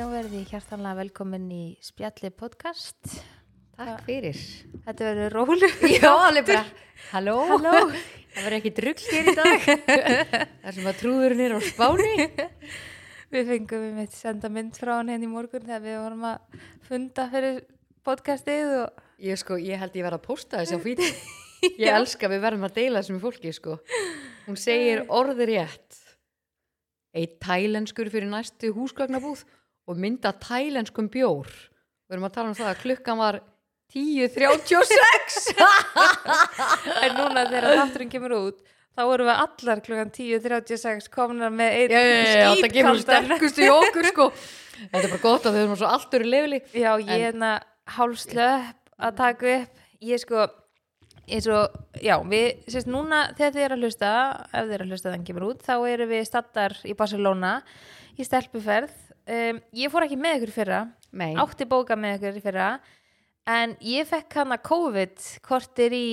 Já, verði hjartanlega velkomin í Spjalli podcast. Takk fyrir. Þetta verður rólu. Já, alveg bara, halló. Halló. Það verður ekki drugg hér í dag. Það sem að trúðurinn er á spáni. Við fengum við mitt senda mynd frá hann henni í morgun þegar við vorum að funda fyrir podcastið og Ég sko, ég held ég verð að posta þessi á fíti. Ég elska við verðum að deila þessu með fólki, sko. Hún segir orðið rétt. Eitt tælenskur fyrir næstu húsgagnabúð og mynda tælenskum bjór. Við erum að tala um það að klukkan var 10.36. en núna þegar þátturinn kemur út þá vorum við allar klukkan 10.36 komnar með einn já, það kemur sterkustu í okkur, sko. Þetta er bara gott að við erum svo allt eru lefili. Já, ég er hérna hálfslöpp að taka upp ég sko eins og, já, við, sérst núna þegar þið eru að hlusta, ef þið eru að hlusta þannig kemur út, þá eru við stattar í Barcelona í stelpuferð um, ég fór ekki með ykkur í fyrra Nei. átti bóka með ykkur í fyrra en ég fekk hana COVID kortir í,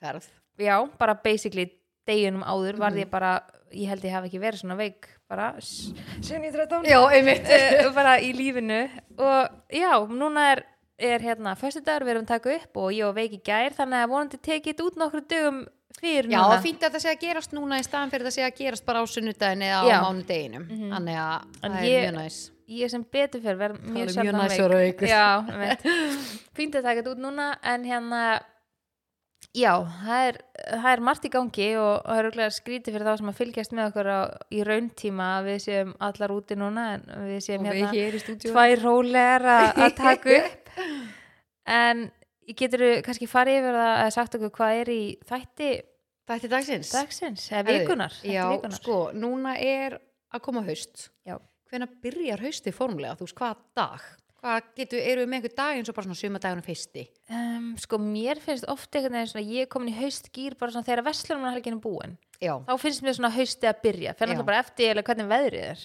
Ferð. já, bara basically deginum áður Mhm. varð ég bara, ég held ég hafi ekki verið svona veik bara, sen ég 13 Já, einmitt. uh, bara í lífinu og já, núna er, er hérna föstudagur, við erum að taka upp og ég og veiki gær, þannig að vonandi tekið út nokkru dögum fyrir Já, núna. fínt að það sé að gerast núna í staðan fyrir að það sé að gerast bara á sunnudagin eða Já. á mánudeginum Þannig að En það ég- er mjög næs. ég sem betur fyrir verð mjög er mjög næs að vera veik. Já, fínt að taka þetta út núna en hérna já, það er, það er margt í gangi og og það er auðvitað skrítið fyrir þá sem að fylgjast með okkur á, í rauntíma að við séum allar úti núna en við séum Og við hérna hér í stúdíu tvær rólegar að að taka upp. En getur þú kannski farið yfir það að sagt okkur hvað er í þætti Þætti dagsins dagsins eða vikunar, þætti Já, vikunar. sko, núna er að koma haust Já. Hvenær byrjar hausti formlega? Þú veist, hvað dag? Hvað getur, eru við með einhver dag eins og bara svona sumadagunum fyrsti? Um, sko mér finnst ofta einhvern veginn svona ég er komin í haustgýr bara svona þegar vestlunarhelgin er búin Já, þá finnst mér svona hausti að byrja fyrir náttúrulega bara eftir eða hvernig veðrið er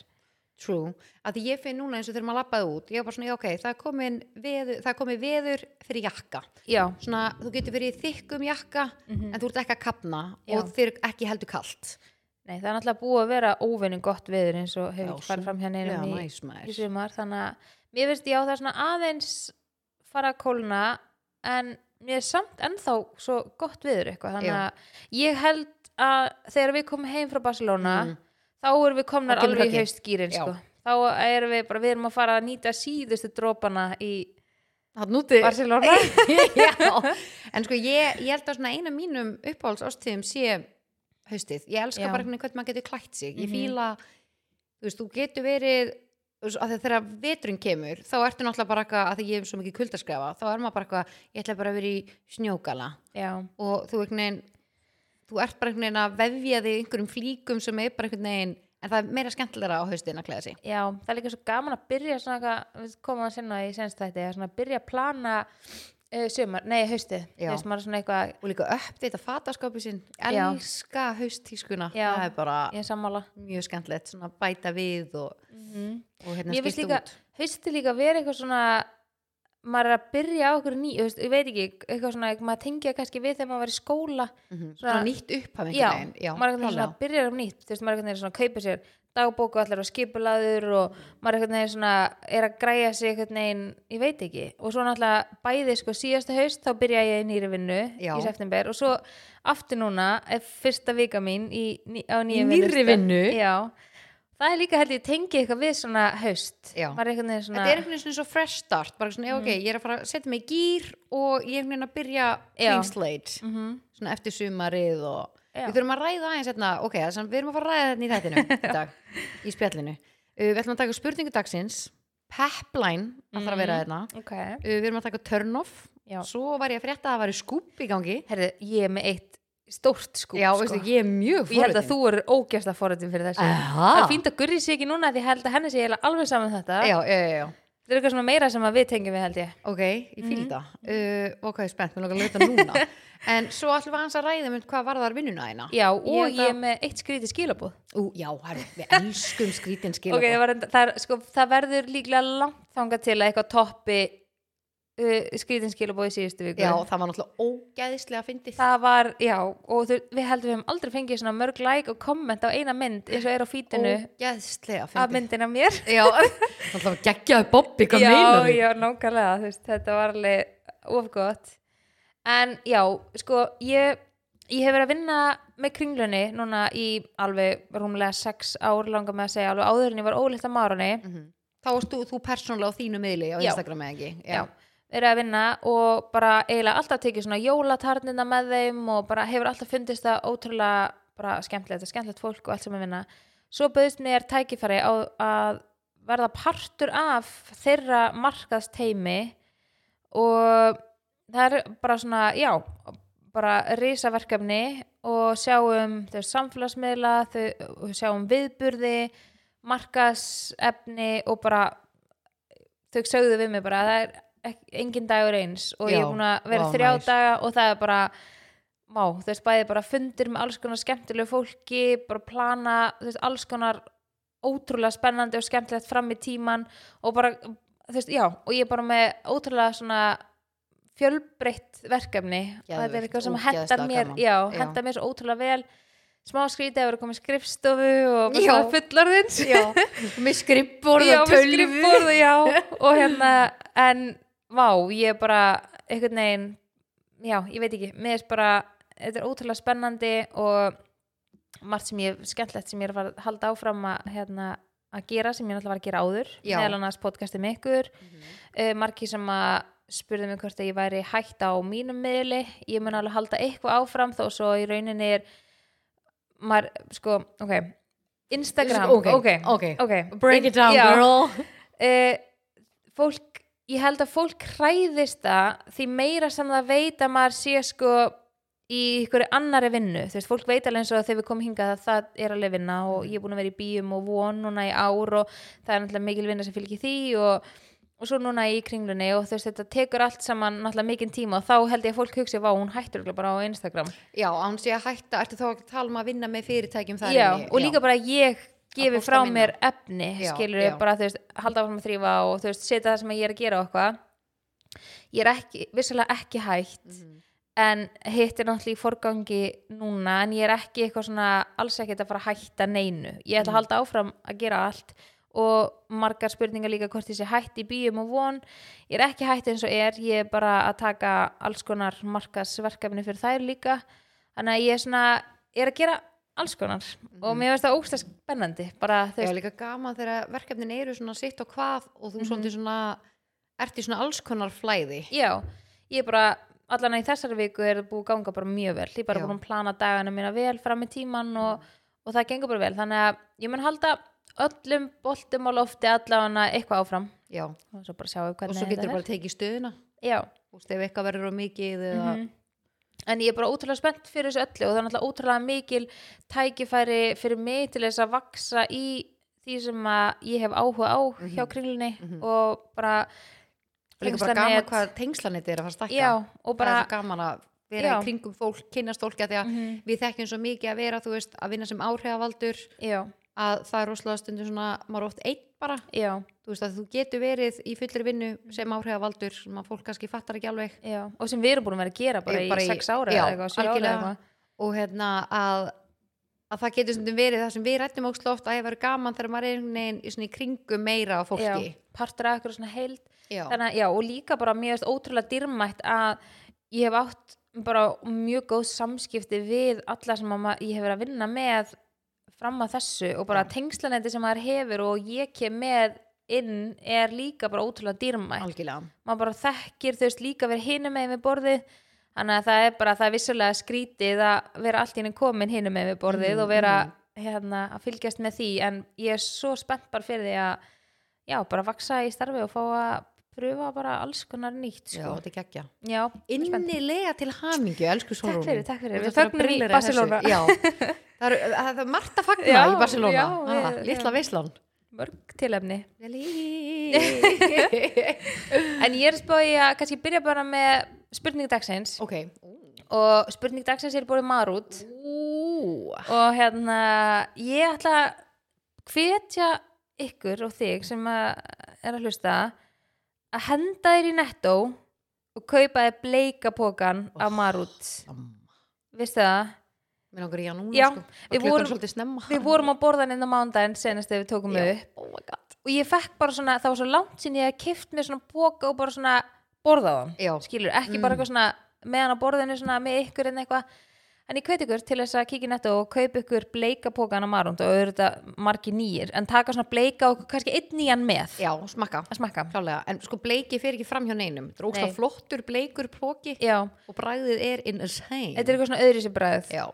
true. Að ég finn núna eins og þegar maður lappaði út ég var bara svona, já, ok, það komin veður, það komin veður fyrir jakka. Já, svona, þú getur verið í þykkum jakka en þú ert ekki að kapna Já. og þér er ekki heldur kalt. Nei það er náttúrulega búið að vera óvinning gott veður eins og hefur ekki farið fram hérna Já, í, í sumar. Þannig að mér finnst já það er svona aðeins fara að kólna en mér er samt ennþá svo gott viður eitthvað. Þannig að ég held að þegar við komum heim frá Barcelona Mm. Þá erum við komnar alveg í höggið. haustgýrin sko. þá erum við bara, við erum að fara að nýta síðustu drópana í Barcelona en sko ég, ég held að svona eina mínum uppáhalds ástíðum sé haustið, ég elska Já. bara hvernig hvernig maður getur klætt sig, ég Mhm. fíla þú veist, þú getur verið að þegar veturinn kemur þá ertu náttúrulega bara eitthvað, að því ég hef svo mikið kuldaskrefa þá er maður bara eitthvað, ég ætla bara að vera í snjókala já, og þú veginn þú ert bara einhvern veginn að vefja þig einhverjum flíkum sem er bara einhvern veginn en það er meira skemmtilega á haustin að klæða sig. Já, það er líka svo gaman að byrja svona við komum að sinna í senst þetta svona að byrja að plana uh, sumar, nei, haustið, eitthvað og líka uppdita fataskápi sinn. Já. elska hausttískuna Já. það er bara mjög skemmtilegt svona bæta við og, og hérna mér finnst skipta út. haustið líka vera eitthvað svona maður er að byrja á okkur ný veist, ég veit ekki, eitthvað svona, maður tengja kannski við þegar maður var í skóla Mhm. svona- svona nýtt upphaf já, einhvern veginn já, maður er svona klálega. byrjar um nýtt þú veist, maður er eitthvað svona að kaupa sér dagbóku allir á skipulaður og maður er eitthvað neginn svona er að græja sig eitthvað neginn, ég veit ekki og svo náttúrulega bæði sko síðasta haust þá byrja ég í nýri vinnu Já. í september og svo aftur núna er fyrsta vika mín í, á vinnustað. vinnu? Það er líka held ég tengi eitthvað við svona haust. Þetta er einhvern veginn svona svo fresh start bara svona, já, ok, ég er að fara að setja mig í gýr og ég er einhvern veginn að byrja clean slate Mhm. svona eftir sumarið og Já. við þurfum að ræða aðeins hérna, ok, að við erum að fara að ræða þetta í þættinu í dag, í spjallinu. Uh, við ætlum að taka spurningu dagsins Pepline, það þarf að vera hérna. ok, uh, við erum að taka turn off. Já. svo var ég að frétta að það var skúp í gangi. Herðu, ég er með eitt stórt skúp já, sko. veistu, ég er mjög Og ég held að þú eru ógæsta forrættin fyrir þessu. Aha. það er fínt að gurri sig ekki núna því ég held að henni sé eiginlega alveg saman um þetta. Já, já, já, já. það er eitthvað svona meira sem að við tengjum við held ég. Ok, ég Mhm. fíl það. Uh, ok, spennt, mér lókar að lauta núna. En svo ætlum við hans að ræða um hvað var þar vinnuna þína. Já og Ég ég, er með eitt skrítið skilabóð Ú, já, herri, við elskum skrítin skilabóð ok, það, var, það, er, sko, það verður líklega langt þangað til að eitthvað toppi uh, skrítinskilabóð í síðustu viku. Já, það var náttúrulega ógæðislega fyndið. Það var, já, og þau, við heldum við hefum aldrei fengið svona mörg like og komment á eina mynd eins og er á fítinu. Ógæðislega af fyndið myndin af mér. Já, náttúrulega geggjaði Bobby, hvað já, meinar já, nákvæmlega, þú veist, þetta var alveg ofgótt en já, sko, ég ég hef verið að vinna með kringlunni núna í alveg rúmlega sex ár langar með að segja, alveg áður en ég var ólitt að márunni Þá varst þú, þú persónulega á þínu miðli á Já. Instagram eða ekki já, verið að vinna og bara eiginlega alltaf tekið svona jólatarnina með þeim og bara hefur alltaf fundist það ótrúlega bara skemmtilegt, skemmtilegt fólk og allt sem að vinna. Svo bauðist mér tækifæri á að verða partur af þeirra markaðsteimi og það er bara svona, já bara risaverkefni og sjáum þau samfélagsmiðla þau sjáum viðburði markaðsefni og bara þau sögðu við mig bara að það er engin dagur eins og ég Já, er búin að vera vá, þrjá næs. daga og það er bara má, þú veist, bæði bara fundir með alls konar skemmtilegu fólki, bara plana þú veist, alls konar ótrúlega spennandi og skemmtilegt fram í tíman og bara, þú veist, já og ég er bara með ótrúlega svona fjölbreytt verkefni og þetta er Geðveikt, eitthvað sem hendar mér gaman. já, Já. hendar mér svo ótrúlega vel smá skrítið að vera komið skrifstofu og Já. svona fullorðins Já, með skrippborð og með tölvu skrifborð já og hérna, en vá, ég er bara einhvern veginn já, ég veit ekki, mér er bara þetta er ótrúlega spennandi og margt sem ég, skemmtlegt sem ég er að að halda áfram að, hérna, að gera sem ég náttúrulega var að gera áður meðal annars podcastið með ykkur. Mm margir sem að spurði mig hvort að ég væri hægt á mínum miðli ég mun alveg halda eitthvað áfram þó svo í rauninni er maður, sko, ok Instagram, Ok, ok, ok. ok. Break it down, Já. girl. Eh, fólk, ég held að fólk hræðist það því meira sem það veit að maður sé sko í ykkur annari vinnu, þú veist, fólk veit alveg eins og þegar við komum hingað að það er alveg vinna og ég er búin að vera í bíum og von núna í ár og það er náttúrulega mikil vinna sem fylgir því og, og svo núna í kringlunni og þú veist, þetta tekur allt saman náttúrulega mikinn tíma og þá held ég að fólk hugsi, vá, hún hættur bara á Instagram. Já, án sé að hætta, ertu þá að tala um að vinna með fyrirtækjum þar já, inni? og líka bara að ég gefi frá minna. mér efni Já, skilur já. bara þú veist, halda áfram að þrýfa og þú veist, setja það sem ég er að gera og eitthvað ég er ekki, vissulega ekki hætt Mhm. en hitt er náttúrulega í forgangi núna en ég er ekki eitthvað svona alls ekkert að fara að hætta neinu ég ætla að halda áfram að gera allt og margar spurningar líka hvort ég sé hætt í bíum og von ég er ekki hætt eins og er, ég er bara að taka alls konar markasverkefni fyrir þær líka þannig að ég er svona, ég er að gera alls konar. Og mér finnst það ógstast spennandi bara Já, veist, líka gaman þegar verkefnin eru svona sitt og hvað og Mhm. þú svolítið svona ert í svona alls konar flæði. Já, ég er bara allan í þessari viku er búið að ganga bara mjög vel. Ég er bara Já. búin að plana dagana mína vel fram í tíman og, og það gengur bara vel. Þannig að ég mun halda öllum boltum á lofti allavega eitthvað áfram. Já, og svo bara sjáum við og hvernig svo getur þetta bara tekið stöðuna. Já, veist, ef eitthvað verður á mikið eða Mhm. En ég er bara ótrúlega spennt fyrir þessu öllu og það er náttúrulega ótrúlega mikil tækifæri fyrir mig til þess að vaksa í því sem að ég hef áhuga á hjá kringlunni og bara og líka bara gaman hvað tengslanit er að fara að stækka. Já, og það bara er svo gaman að vera Já. í kringum fólk, kynnast fólki að því að Mhm. við þekkjum svo mikið að vera, þú veist, að vinna sem áhrifavaldur. Já, að það er rosalega stundum svona, maður oft einn bara, já, þú veist að þú getur verið í fullri vinnu sem áhrifavaldur sem að fólk kannski fattar ekki alveg. Já og sem við erum búin að vera að gera bara, bara í í- sex ára já, eða eitthvað, sjö ára eða algjörlega. eitthvað. Og hérna að að það getur stundum verið það sem við rættum ókslu oft að ég verið gaman þegar maður er veginn í í kringum meira á fólki. Já, partur af eitthvað svona heild. Þannig og líka bara finnst ótrúlega dýrmætt að ég hef átt bara mjög góð samskipti við alla sem ég hef verið að vinna með fram að þessu og bara tengslanetti sem maður hefur og ég kem með inn er líka bara ótrúlega dýrmætt. Algjörlega. Maður bara þekkir þau líka verið hinum með við borðið. Þannig að það er bara, það er vissulega skrítið að vera allt í henni komin hinum með við borðið Mhm, og vera hérna að fylgjast með því. En ég er svo spennt bara fyrir því að já, bara vaksa í starfi og fá að pröfa bara alls konar nýtt já, sko. þetta er geggja já, innilega til hamingju, elsku Sólrún Takk fyrir, takk fyrir. Við fögnum í Barcelona. já, það er, það er margt að fagna Já, í Barcelona. já, ah, litla veislan. Mörg tilefni. Já, en ég er spáði að kannski byrja bara með spurning dagsins. Ok. Og spurning dagsins er búið marút. Ú, og hérna ég ætla að hvetja ykkur og þig sem að er að hlusta að henda þér í nettó og kaupaði bleikapokan af Marút. veistu það? Mér langar í hann Já, sko. við vorum- Við vorum á borðan inn á mándaginn senast þegar við tókum Já. upp. Oh og ég fekk bara svona, það var svo langt sín ég hef kift mér svona póka og bara svona borðaðan, skilur, ekki bara eitthvað svona með hann á borðinu svona með ykkur en eitthvað en ég hveit ykkur til þess að kíkja netto og kaupa ykkur bleika pókan á marund og auðvitað margi nýjir, en taka svona bleika og kannski einn nýjan með. Já, smakka. Að smakka. En sko bleiki fer ekki fram hjá neinum. Þetta er ógst Nei. flottur bleikur póki Já, og bragðið er insane. Þetta er eitthvað svona öðru sér bræð Já,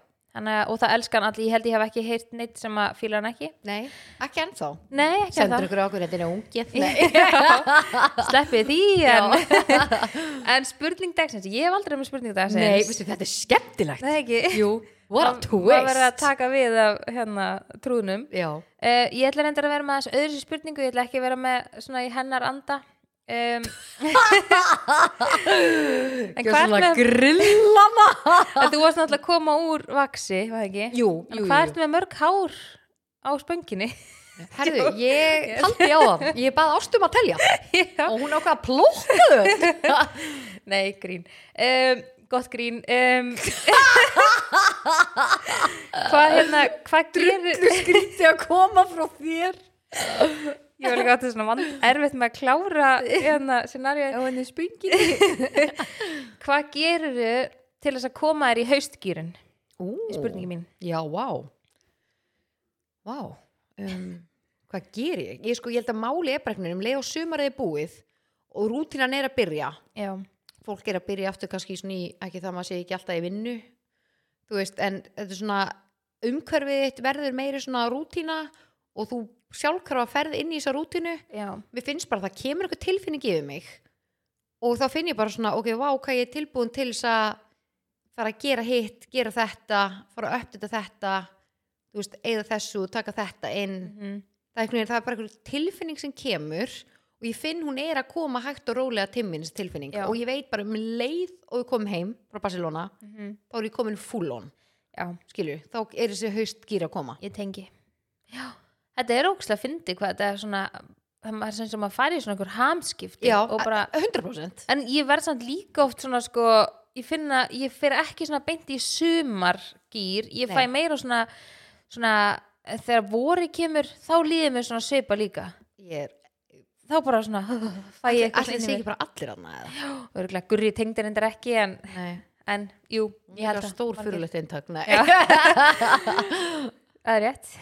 og það elskan allir, ég held ég hef ekki heyrt neitt sem að fíla hann ekki. Nei, ekki ennþá. Nei, ekki Sendur það ykkur okkur, þetta er ungið. Sleppið því en, en spurning dagsins, ég hef aldrei með spurning dagsins. Nei veistu, þetta er skemmtilegt. Nei, ekki. Jú, what a Það var verið að twist taka við af hérna trúðnum Já, uh, Ég ætla reyndar að vera með þessu öðru spurningu. Ég ætla ekki að vera með svona í hennar anda um, En hvað er grillana. Þú varst náttúrulega að koma úr vaksi, var það ekki? Jú, jú, hvað jú ertu með mörg hár á spönginni? Herðu, ég taldi á það. Ég bað ástum að telja. Já. og hún ákvað að plóka þau. Nei, grín. Um, Gott grín. Um, Hvað hérna Hvað gerir Skrítið að koma frá þér Ég var líka átt svona vand erfitt með að klára hérna scenarió á henni spungin Hvað gerir til þess að koma þér í haustgýrin? Ú, Spurningi mín. Já, vá. Vá. Um, Hvað ger ég? Ég sko, ég held að máli er bara einhvern veginn um leið og sumarið er búið og rútínan er að byrja. Já, fólk er að byrja aftur kannski í svona í, ekki það maður sé ekki alltaf í vinnu þú veist, en þetta er svona umhverfið þitt verður meiri svona rútína og þú sjálfkrafa ferð inn í þessa rútínu. Já, mér finnst bara að það kemur eitthvað tilfinning yfir mig. Og þá finn ég bara svona ok, vá, hvað ég er tilbúin til þess að fara að gera hitt, gera þetta fara að uppdita þetta þú veist, eða þessu, taka þetta inn. Mm. það er, það er bara einhver tilfinning sem kemur og ég finn hún er að koma hægt og rólega þessi tilfinning. Já. og ég veit bara um leið og við komum heim frá Barcelona, Mm þá er ég komin full on. Já, skilju, þá er þessi haust gýr að koma. Ég tengi. Já, þetta er ógslag að fyndi hvað þetta er svona það er sem sem að fara í svona einhver hamskipti já, og bara, 100% en ég verð samt líka oft svona sko, ég finna, ég fer ekki svona beint í sumargýr ég fæ meira svona svona, þegar vori kemur þá líður mér svona svipa líka. Ég er, þá bara svona fæ ég eitthvað allir sé ekki bara allir aðna eða? Gurri tengdir endur ekki en, en jú, ég held er að stór fyrirlegt eintak. Það er rétt.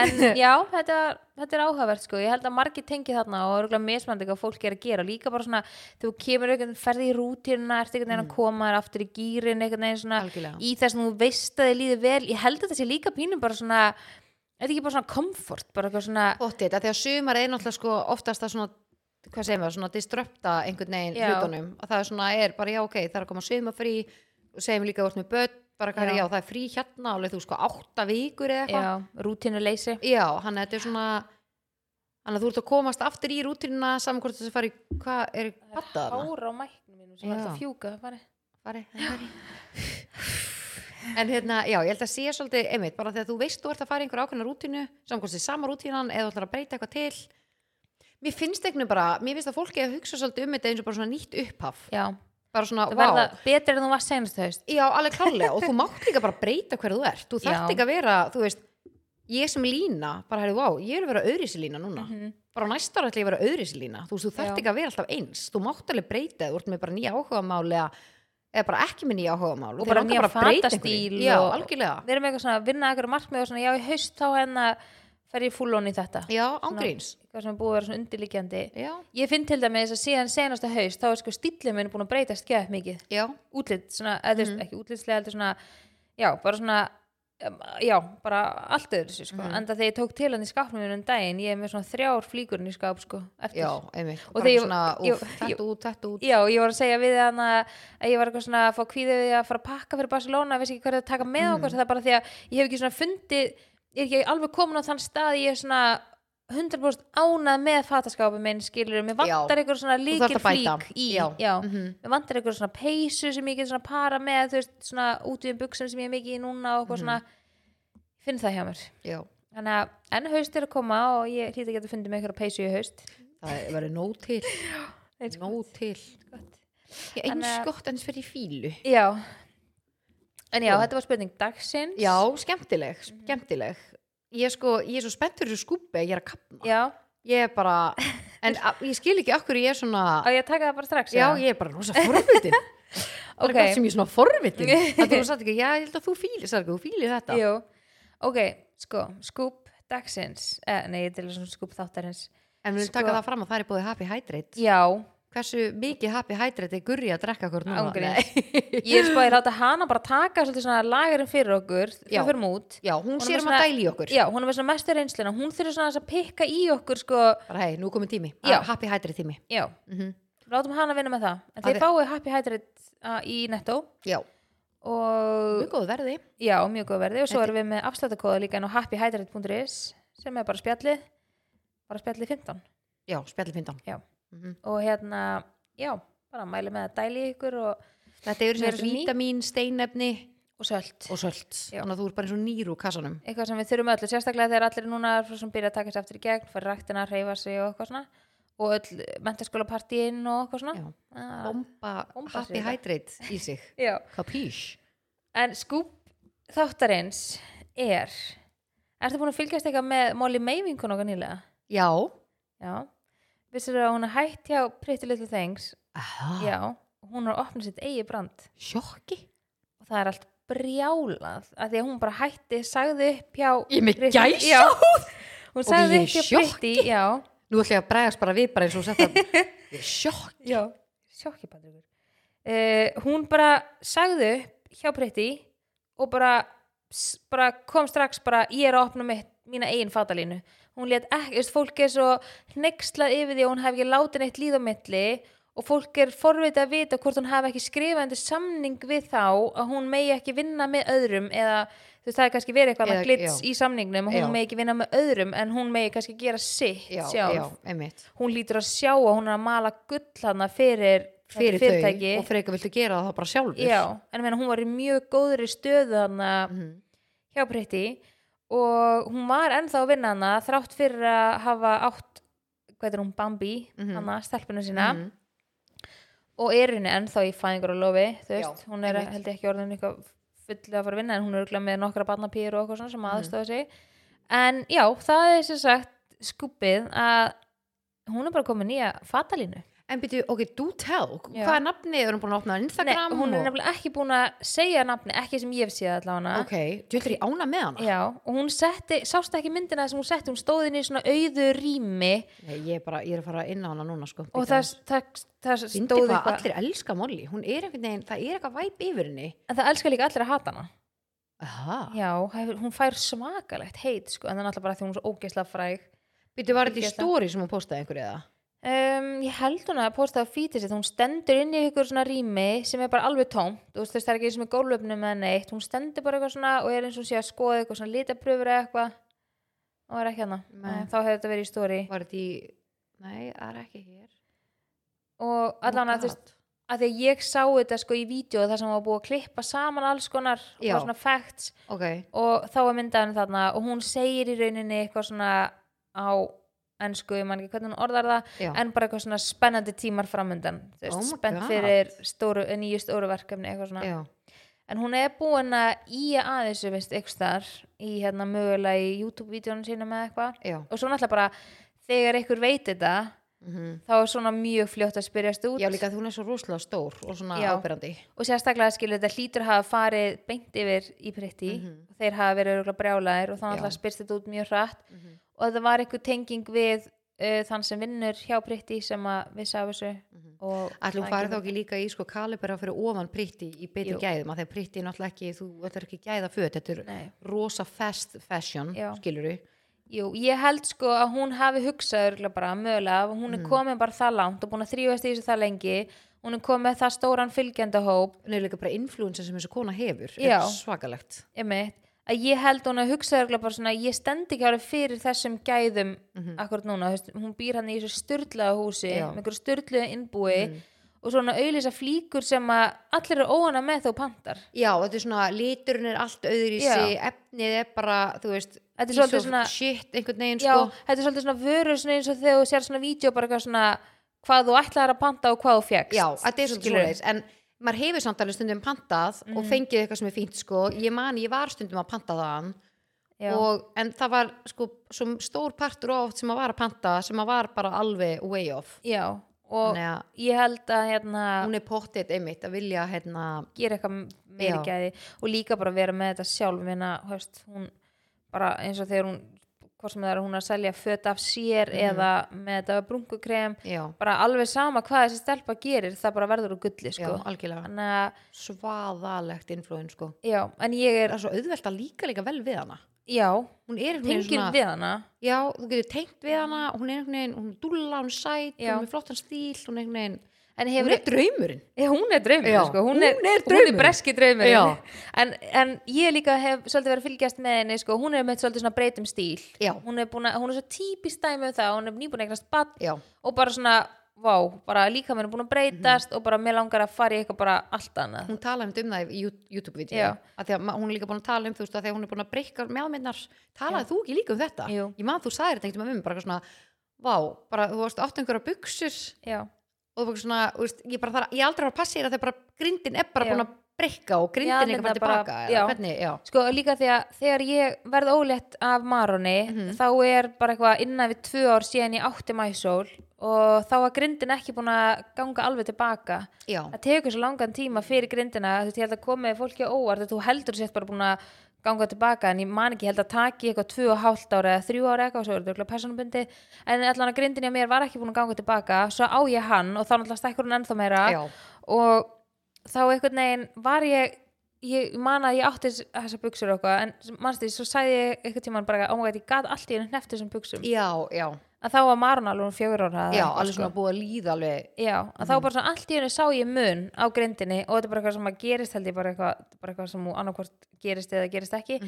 En já, þetta, þetta er áhugavert sko. Ég held að margir tengi þarna og örgulega mismandi hvað fólk er að gera. Líka bara svona, þú kemur einhvern ferði í rútínuna, ert einhvern veginn að koma þér aftur í gýrin, einhvern veginn svona Algjörlega. í þess að þú veist að þið líður vel. Ég held að þetta sé líka pínum bara svona Er þetta ekki bara svona komfort, bara eitthvað svona Óttið, því að sumar er náttúrulega sko oftast að svona, hvað segir maður, svona disrupta einhvern veginn hlutunum. Og það er svona, er bara já ok, það er að koma sumafrí segjum líka vort með börn bara hvað er, Já. það er frí hérna alveg þú sko átta vikur eða eitthvað Já, rútínuleysi já, hann þetta er svona hann að þú ert að komast aftur í rútínuna saman hvort þess að fara í, hvað er pattað þarna? Hár á mæknum mínum sem er alltaf fjúka fari. Fari, fari. en hérna, já, ég held að sé svolítið einmitt, bara þegar þú veist þú ert að fara í einhver ákveðna rútínu saman hvort þess sama rútínan eða þú ætlar að breyta eitthvað til mér finnst einhvern bara, mér finnst að fólki að hugsa svolítið um þetta eins og bara svona nýtt upphaf Já, bara svona, það verða betur en þú varst senast haust já, alveg klálega og þú mátt líka bara breyta hverju þú ert. Þú þarft ekki að vera, þú veist ég sem lína, bara hefur, vá, ég er að vera öðrisi lína núna, bara á næsta ára ætla ég að vera öðrisi lína, þú þú þarft ekki að vera alltaf eins, þú mátt alveg breyta, þú ert með bara nýja áhugamál eða, eða bara ekki með nýja áhugamál. Og bara nýja að fatastíl já, algjörlega, Við erum eitthvað svona að vinna eitthvað markmið og svona, já, í haust þá hérna fer ég full on í þetta. Já, ángríns Eitthvað sem búið að vera svona undirliggjandi já, Ég finn til dæmis að síðan senasta haust þá er sko stíllið minn búin að breytast geðað mikið já, útlit, svona, eða Mhm. veist, ekki útlitslega heldur svona, já, bara svona já, bara allt öðru sér, sko. Mhm. enda þegar ég tók til hann í skapnum um daginn, ég er með svona þrjár flíkurinn í skap, sko, eftir já, einmitt Og bara ég- svona, ég- úf, þetta út, þetta út Já, ég var að segja við hann að ég var eitthvað svona að fá kvíðið við að fara að pakka fyrir Barcelona, vissi ekki hvað er að taka með Mhm. okkur, það er bara því að ég hef ekki svona fundið, ég er ekki alveg komin á þann stað, ég er svona 100% ánað með fataskápa minn skilur, mér vantar eitthvað svona líkil flík í, Já. já, Mhm. mér vantar eitthvað svona peysu sem ég get svona para með, þú veist, svona útíðum buksum sem ég er mikið í núna og eitthvað Mhm. svona. Ég finn það hjá mér. Já, þannig að enn haust er að koma og ég hlýta að geta fundið með eitthvað peysu í haust. Það verður nóg til. Nóg til. Ég eins gott en fyrir fílu Já. En já, Já. þetta var spurning dagsins. Já, skemmtileg, skemmtileg Ég er sko, ég er svo spenntur þessu skúpi ég er að kapna Já, Ég er bara, en a, ég skil ekki okkur ég er svona á ég taka það bara strax Já, ég er bara rosa forvitin. Bara Ok. gott sem ég er svona forvitin. Það satt ekki, já, ég held að þú Sarga, þú fílir þetta. Jú, ok, sko, skúp dagsins eh, Nei, til svona skúp þáttarins. En við Sko- taka það fram að það er búið Happy Hydrate. Já, Hversu mikið Happy Hydrate er gurri að drekka okkur núna? Ég er spáðið að láta hana bara taka lagarinn fyrir okkur Já. Út. Já, hún sér um að dæli okkur. Já, hún er með svona mestu reynsluna. Hún þurfi svona að pikka í okkur sko, Bara hei, nú komin tími. Já. Happy Hydrate tími. Já, mm látum hana vinna með það. En þið fáið Happy Hydrate í netto. Já, og mjög góð verði. Já, mjög góð verði. Og svo erum við með afslættakóða líka inn á happyhydrate.is sem er bara spjallið. Bara spjallið 15 Já, spjalli findan Já. Mhm. og hérna, já, bara mæli með að dæli ykkur og, Þetta eru Vera sem svo ný. vítamín, steinefni og sölt og sölt. Þannig að þú er bara eins og nýr úr kassanum eitthvað sem við þurfum öllu, sérstaklega þegar allir núna er sem byrja að taka sér aftur í gegn, fara ræktina, reyfa sig og eitthvað svona og öll mentaskóla partíinn og eitthvað svona ah, Bomba, Bomba Happy. Hydrate í sig. Kapís en skúp þáttarins er Ertu búin að fylgjast eitthvað með Molly May vinkun okkar nýlega? Já Já. Vissir að hún er hætt hjá Pretty Little Things? Aha. Já. Hún er að opna sitt eigi brand Sjokki og það er allt brjálað að því að hún bara hætti, sagði upp hjá Ég með. Já. Hún sagði upp hjá Pretty, já. Nú ætla ég að bregast bara við bara eins og þetta Ég er sjokk Já. Sjokki Patríkur. Uh, hún bara sagði upp hjá Pretty og bara, bara kom strax bara ég er að opna mitt, mína eigin fatalínu hún let ekki, veist, fólk er svo hneykslað yfir því að hún hef ekki látið neitt líð á milli og fólk er forvitað að vita hvort hún hafi ekki skrifað undir samning við þá að hún megi ekki vinna með öðrum eða þú veist það er kannski verið eitthvað Eða- glits já. í samningnum og hún Já. megi ekki vinna með öðrum en hún megi kannski gera sitt Já, sjálf hún lítur að sjá að hún er að mala gull hana fyrir, Fyrir þau og frekar viltu gera það bara sjálfur já, en meina, hún var í mjög góðri stöðu hana Mhm. hjá Pretty og hún var ennþá að vinna hana þrátt fyrir að hafa átt hvað er hún, Bambi Mhm. hana, stelpuna sína Mhm. og er henni ennþá í fæðingar og lofi þú Já, veist, hún er held ekki orðin eitthvað fullið að fara að vinna en hún er með nokkra barnapýr og eitthvað svona sem Mhm. aðstofa sig en já, það er sem sagt skupið að hún er bara komið nýja fatalínu En byrju, ok, do tell. Hvað er nafnið? Er hún búin að opna á Nei, Instagram? hún er nefnilega ekki búin að segja nafni, ekki sem ég hef séð allavega Ok, djöður ég ána með hana? Já, og hún setti, sást ekki myndina sem hún setti, hún stóð inn í svona auðu rými? Nei, ég er bara, ég er að fara inn á hana núna sko og það, það, það Fyndi stóð hvað allir elska Molly. Hún er einhvern veginn, það er eitthvað væp yfir henni. En það elskar líka allir að hata hana. Aha. Já, hún fær svakalegt heit sko, en það er hún er hún um, Ég held hún að posta á fítið sitt hún stendur inn í ykkur svona rými sem er bara alveg tómt, þú veist það er ekki eins og með gólöfnum eða neitt, hún stendur bara eitthvað svona og er eins og hún sé að skoða eitthvað svona litapröfur eða eitthvað. Og er ekki hana, Nei. Þá hefur þetta verið í story. Var þetta í, nei, það er ekki hér. Og allan að þú veist að því að ég sá þetta sko í vídeo þar sem var búið að klippa saman alls konar og Já. bara svona facts. Ok, og þá var myndaðan þarna og hún segir í rauninni eitthvað svona á ennsku, ég man ekki hvernig hún orðar það já. en bara eitthvað svona spennandi tímar framöndan Oh spennt fyrir stóru, nýju stóru verkefni eitthvað svona. Já, en hún er búin að í að þessu veist, eitthvað þar í hérna mögulega í YouTube-vídeónu sína með eitthvað. Og svo náttúrulega bara þegar einhver veit þetta mhm. þá er svona mjög fljótt að spyrjast út. Já, líka því hún er svo rosalega stór og svona Já. ábyrrandi og sérstaklega skilur þetta hlýtur hafa farið beint yfir í pritti Mhm. og þeir hafa verið brjálæðir og þá náttúrulega og það var eitthvað tenging við uh, þann sem vinnur hjá pritti sem að vissi af þessu Mhm. farið þá ekki líka í sko kalibera fyrir ofan pritti í betri gæðum að þegar pritti er náttúrulega ekki, þú er ekki gæða föt, þetta er Nei. rosa fast fashion, Já. skilur við Jú, ég held sko að hún hafi hugsað örgulega bara mögulega, hún er komin bara það langt og búin að þrýfast í þessu það lengi. Hún er komin með það stóran fylgjandahóp hún er líka bara influencer sem þessi kona hefur svakalegt. Einmitt, að ég held hún að hugsa örgulega bara svona, ég stend ekki alveg fyrir þessum gæðum akkurat núna, þú veist, hún býr hann í þessu styrlaða húsi, Já. með einhverju styrluðu innbúi og svona auðlýsa flíkur sem að allir eru óana með þó pantar. Já, þetta er svona, liturinn er allt öðru í sig, efnið er bara, þú veist piece of svona- shit, einhvern veginn sko. þetta er svolítið svona vörur svona eins og þegar þú sér svona vídeo bara eitthvað svona hvað þú ætlaðir að panta og hvað þú fegst já, þetta er svolítið Skilurðu? Maður hefur samt alveg stundum pantað Mhm. og fengið eitthvað sem er fínt sko ég man, ég var stundum að panta Já. og, en það var sko stór partur oft sem að var að panta sem að var bara alveg way off já, og að ég held að hérna, hún er pottitt einmitt að vilja hérna, gera eitthvað meiri gæði og líka bara vera með þetta sjálf minna, höfst, hún bara eins og þegar hún hvort sem það er hún er að selja föt af sér Mhm. eða með þetta brunkukrem já, bara alveg sama hvað þessi stelpa gerir það bara verður úr gulli já, sko. að, svaðalegt influen sko já, en ég það er er svo auðvelt að líka líka vel við hana já, hún er tengir við hana já, þú getur tengt við hana hún er einhvern veginn, hún er dúlla, hún er sæt Já. hún er flottan stíl, hún er einhvern veginn en hún hefur, er draumurinn Já, hún er draumur, Já, sko. hún, hún hún er draumurinn. breski draumur Já. en, en ég líka hef svolítið verið að fylgjast með henni sko. hún er með svolítið svona breytum stíl Já. hún er, að, hún er svo típist dæmi um það hún er nýbúin að eignast bann já, og bara svona, vá, bara líka mér er búin að breytast og bara mér langar að fara í eitthvað bara allt annað hún talaði um það í YouTube-vídeó Já. hún er líka búin að tala um þú veist að að hún er búin að breyka meðminnar talaði þú ekki líka um þetta Jú. ég man þú sagðir þetta og þú veist svona, veist, ég bara þarf ég aldrei var að að þegar bara grindin er bara Já. búin að breyka og grindin er bara tilbaka já. hvernig, já, sko líka því að þegar ég verð ólétt af Maroni Mhm. þá er bara eitthvað innan við tvö ár síðan ég átti mæsól og þá var grindin ekki búin að ganga alveg tilbaka það tekur svo langan tíma fyrir grindina þú veist, ég held að komið fólki á óvart þú heldur sér bara búin að ganga tilbaka en ég man ekki, held að taki eitthvað tvö og hálft ára eða þrjú ára eitthvað, svo er þetta personabundi en allan að grindin hjá mér var ekki búin að ganga tilbaka svo á ég hann og þá náttúrulega stekkur hún ennþá meira. Já, og þá einhvern veginn var ég ég man að ég átti þess- þessar buksur og eitthvað en mannstu, svo sagði ég einhvern tímann bara, oh my god, ég gat allt í henni hneft þessum buksum já, já, að þá var Maron alveg um fjögur ára já alveg sko. svona búið að líða alveg. Já, að þá bara svona allt í henni sá ég mun á grindinni og þetta er bara eitthvað sem að gerist held ég bara eitthvað, bara eitthvað sem annarkvort gerist eða gerist ekki.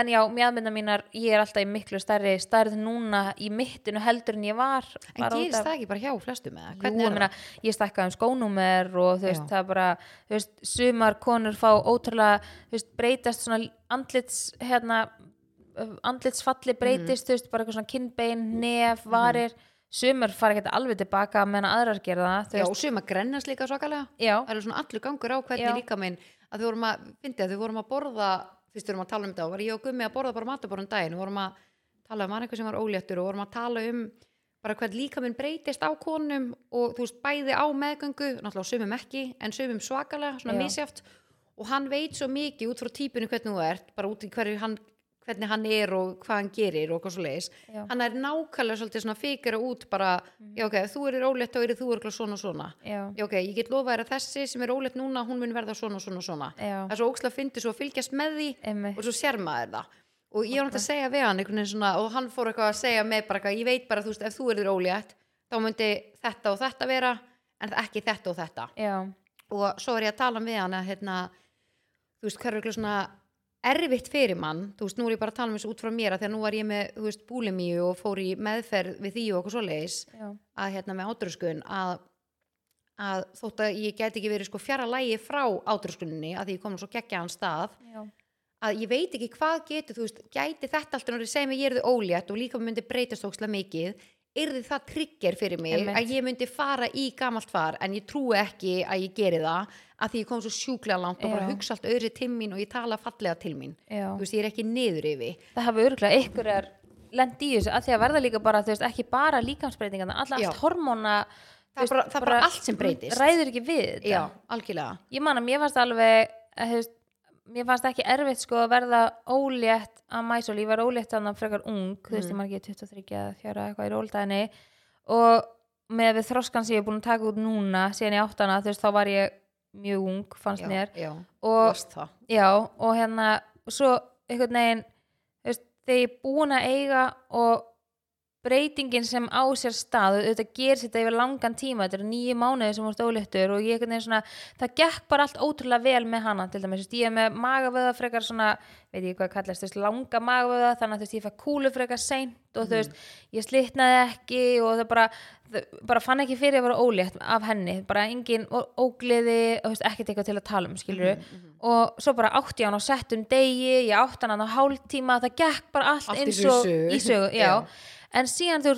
En já, mjöðmynda mínar, ég er alltaf í miklu stærri stærð núna í mittinu heldur en ég var en gerist það ekki bara hjá flestum eða, Jú, hvernig ég meina, ég stækkaði um skónúmer og þú veist, Já. það er bara þú veist, sumar konur fá ótrúlega þú veist, breytast svona andlits hérna, andlitsfalli breytist, þú veist, bara eitthvað svona kinnbein, nef, varir. Sumar fara ekki alveg tilbaka meðan aðrar gera það, þú já, veist, og suma grennast líka svakalega. Það er svona allur gangur á hvernig Já. líka minn að við vorum að, fyndi að við vorum að borða fyrst við vorum að tala um þetta og var ég og Gummi að borða bara mataborðum daginn, við vorum að tala um eitthvað sem var óléttur og vorum að tala um bara hvern líka minn breytist á konum og þú veist bæði á meðgöngu náttúrulega sumum ekki, en sumum svakalega svona Já. misjáft og hann veit svo mikið út frá típinu hvernig þú ert bara út í hverju hann hvernig hann er og hvað hann gerir og hvað svo leiðis hann er nákvæmlega svolítið svona fikira út bara, já ok, þú eru ólétt og eru þú eru svona svona. Já, já ok, ég get lofa þér að þessi sem er óleitt núna hún mun verða svona svona svona. Það er svo ókslega fyndi svo að fylgjast með því einmitt, og svo sér maður það. Og ég var náttúrulega að segja við hann einhvern veginn svona og hann fór eitthvað að segja með bara eitthvað ég veit bara þú veist ef þú erður ólétt þá myndi þetta og þetta vera en ekki þetta og þetta. Já, og svo er ég að tala við hann að hérna, þú veist, er eitthvað svona erfitt fyrir mann, þú veist, nú er ég bara að tala um þessu út frá mér að því að nú var ég með, þú veist, búlimíu og fór í meðferð við því og okkur svoleiðis já, að hérna með átröskun að, að þótt að ég gæti ekki verið sko fjara lægi frá átröskuninni að því ég kom svo geggja hann stað já, að ég veit ekki hvað getur, þú veist, gæti þetta alltaf náttúrulega mig ég erði ólétt og líka myndi breytast ókslega mikið yrði það trigger fyrir mig Einmitt. að ég myndi fara í gamalt far en ég trúi ekki að ég geri það að því ég kom svo sjúklega langt og bara Já. hugsa allt öðru til mín og ég tala fallega til mín já. þú veist, ég er ekki niður yfir það hafa örgulega ykkur er lend í þessu, að því að verða líka bara þú veist, ekki bara líkamsbreytingarna, alla Já. allt hormóna Það er bara- er bara allt sem breytist. ræður ekki við þetta já, algjörlega ég man að mér fannst alveg að, þú veist, mér fannst ekki erfitt sko að verða ólétt að mæsól, ég var ólétt þannig að frekar ung, þú veist, ég man ekki 23 eða 4 eitthvað í róldæðinni og með við þroskan sem ég er búin að taka út núna síðan ég áttana, þú veist, þá var ég mjög ung, fannst já, mér. já, og, já, og hérna og svo einhvern veginn veist, þegar ég er búin að eiga og breytingin sem á sér stað auðvitað gerir þetta yfir langan tíma þetta eru nýju mánuði sem voru óléttur og ég veginn svona, það gekk bara allt ótrúlega vel með hana til dæmis, ég er með magavöða frekar svona, veit ég hvað kallast veist, langa magavöða, þannig að veist, ég fæ kúlu frekar seint og þú veist, ég slitnaði ekki og það bara það bara fann ekki fyrir að vera ólétt af henni bara engin ó- ógleði og ekkert eitthvað til að tala um, skilur og svo bara átti hann á settum degi ég átti hann á hálftíma, það gekk bara allt, Allt í eins og sögu. í sögu já. Já. En síðan þú,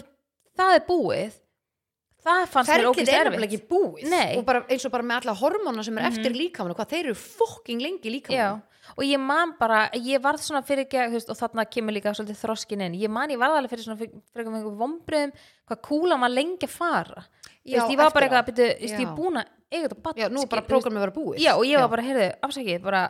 það er búið það fannst mér ferlið ógæst er nefnilega erfitt. ekki búið. Nei. Og bara, eins og bara með alla hormóna sem er eftir líkamann hvað þeir eru fokking lengi líkamann og ég man bara, ég varð svona fyrir ekki, og þarna kemur líka svolítið þroskin inn, ég man ég varð alveg fyrir svona fyrir, fyrir einhver vombriðum, hvað kúla maður lengi að fara, Já, veist, ég var bara eitthvað, þú veist, ég að eiga þetta bann, Já, nú bara prógramið að vera búið. Já, og ég var bara, heyrðu, afsakið, bara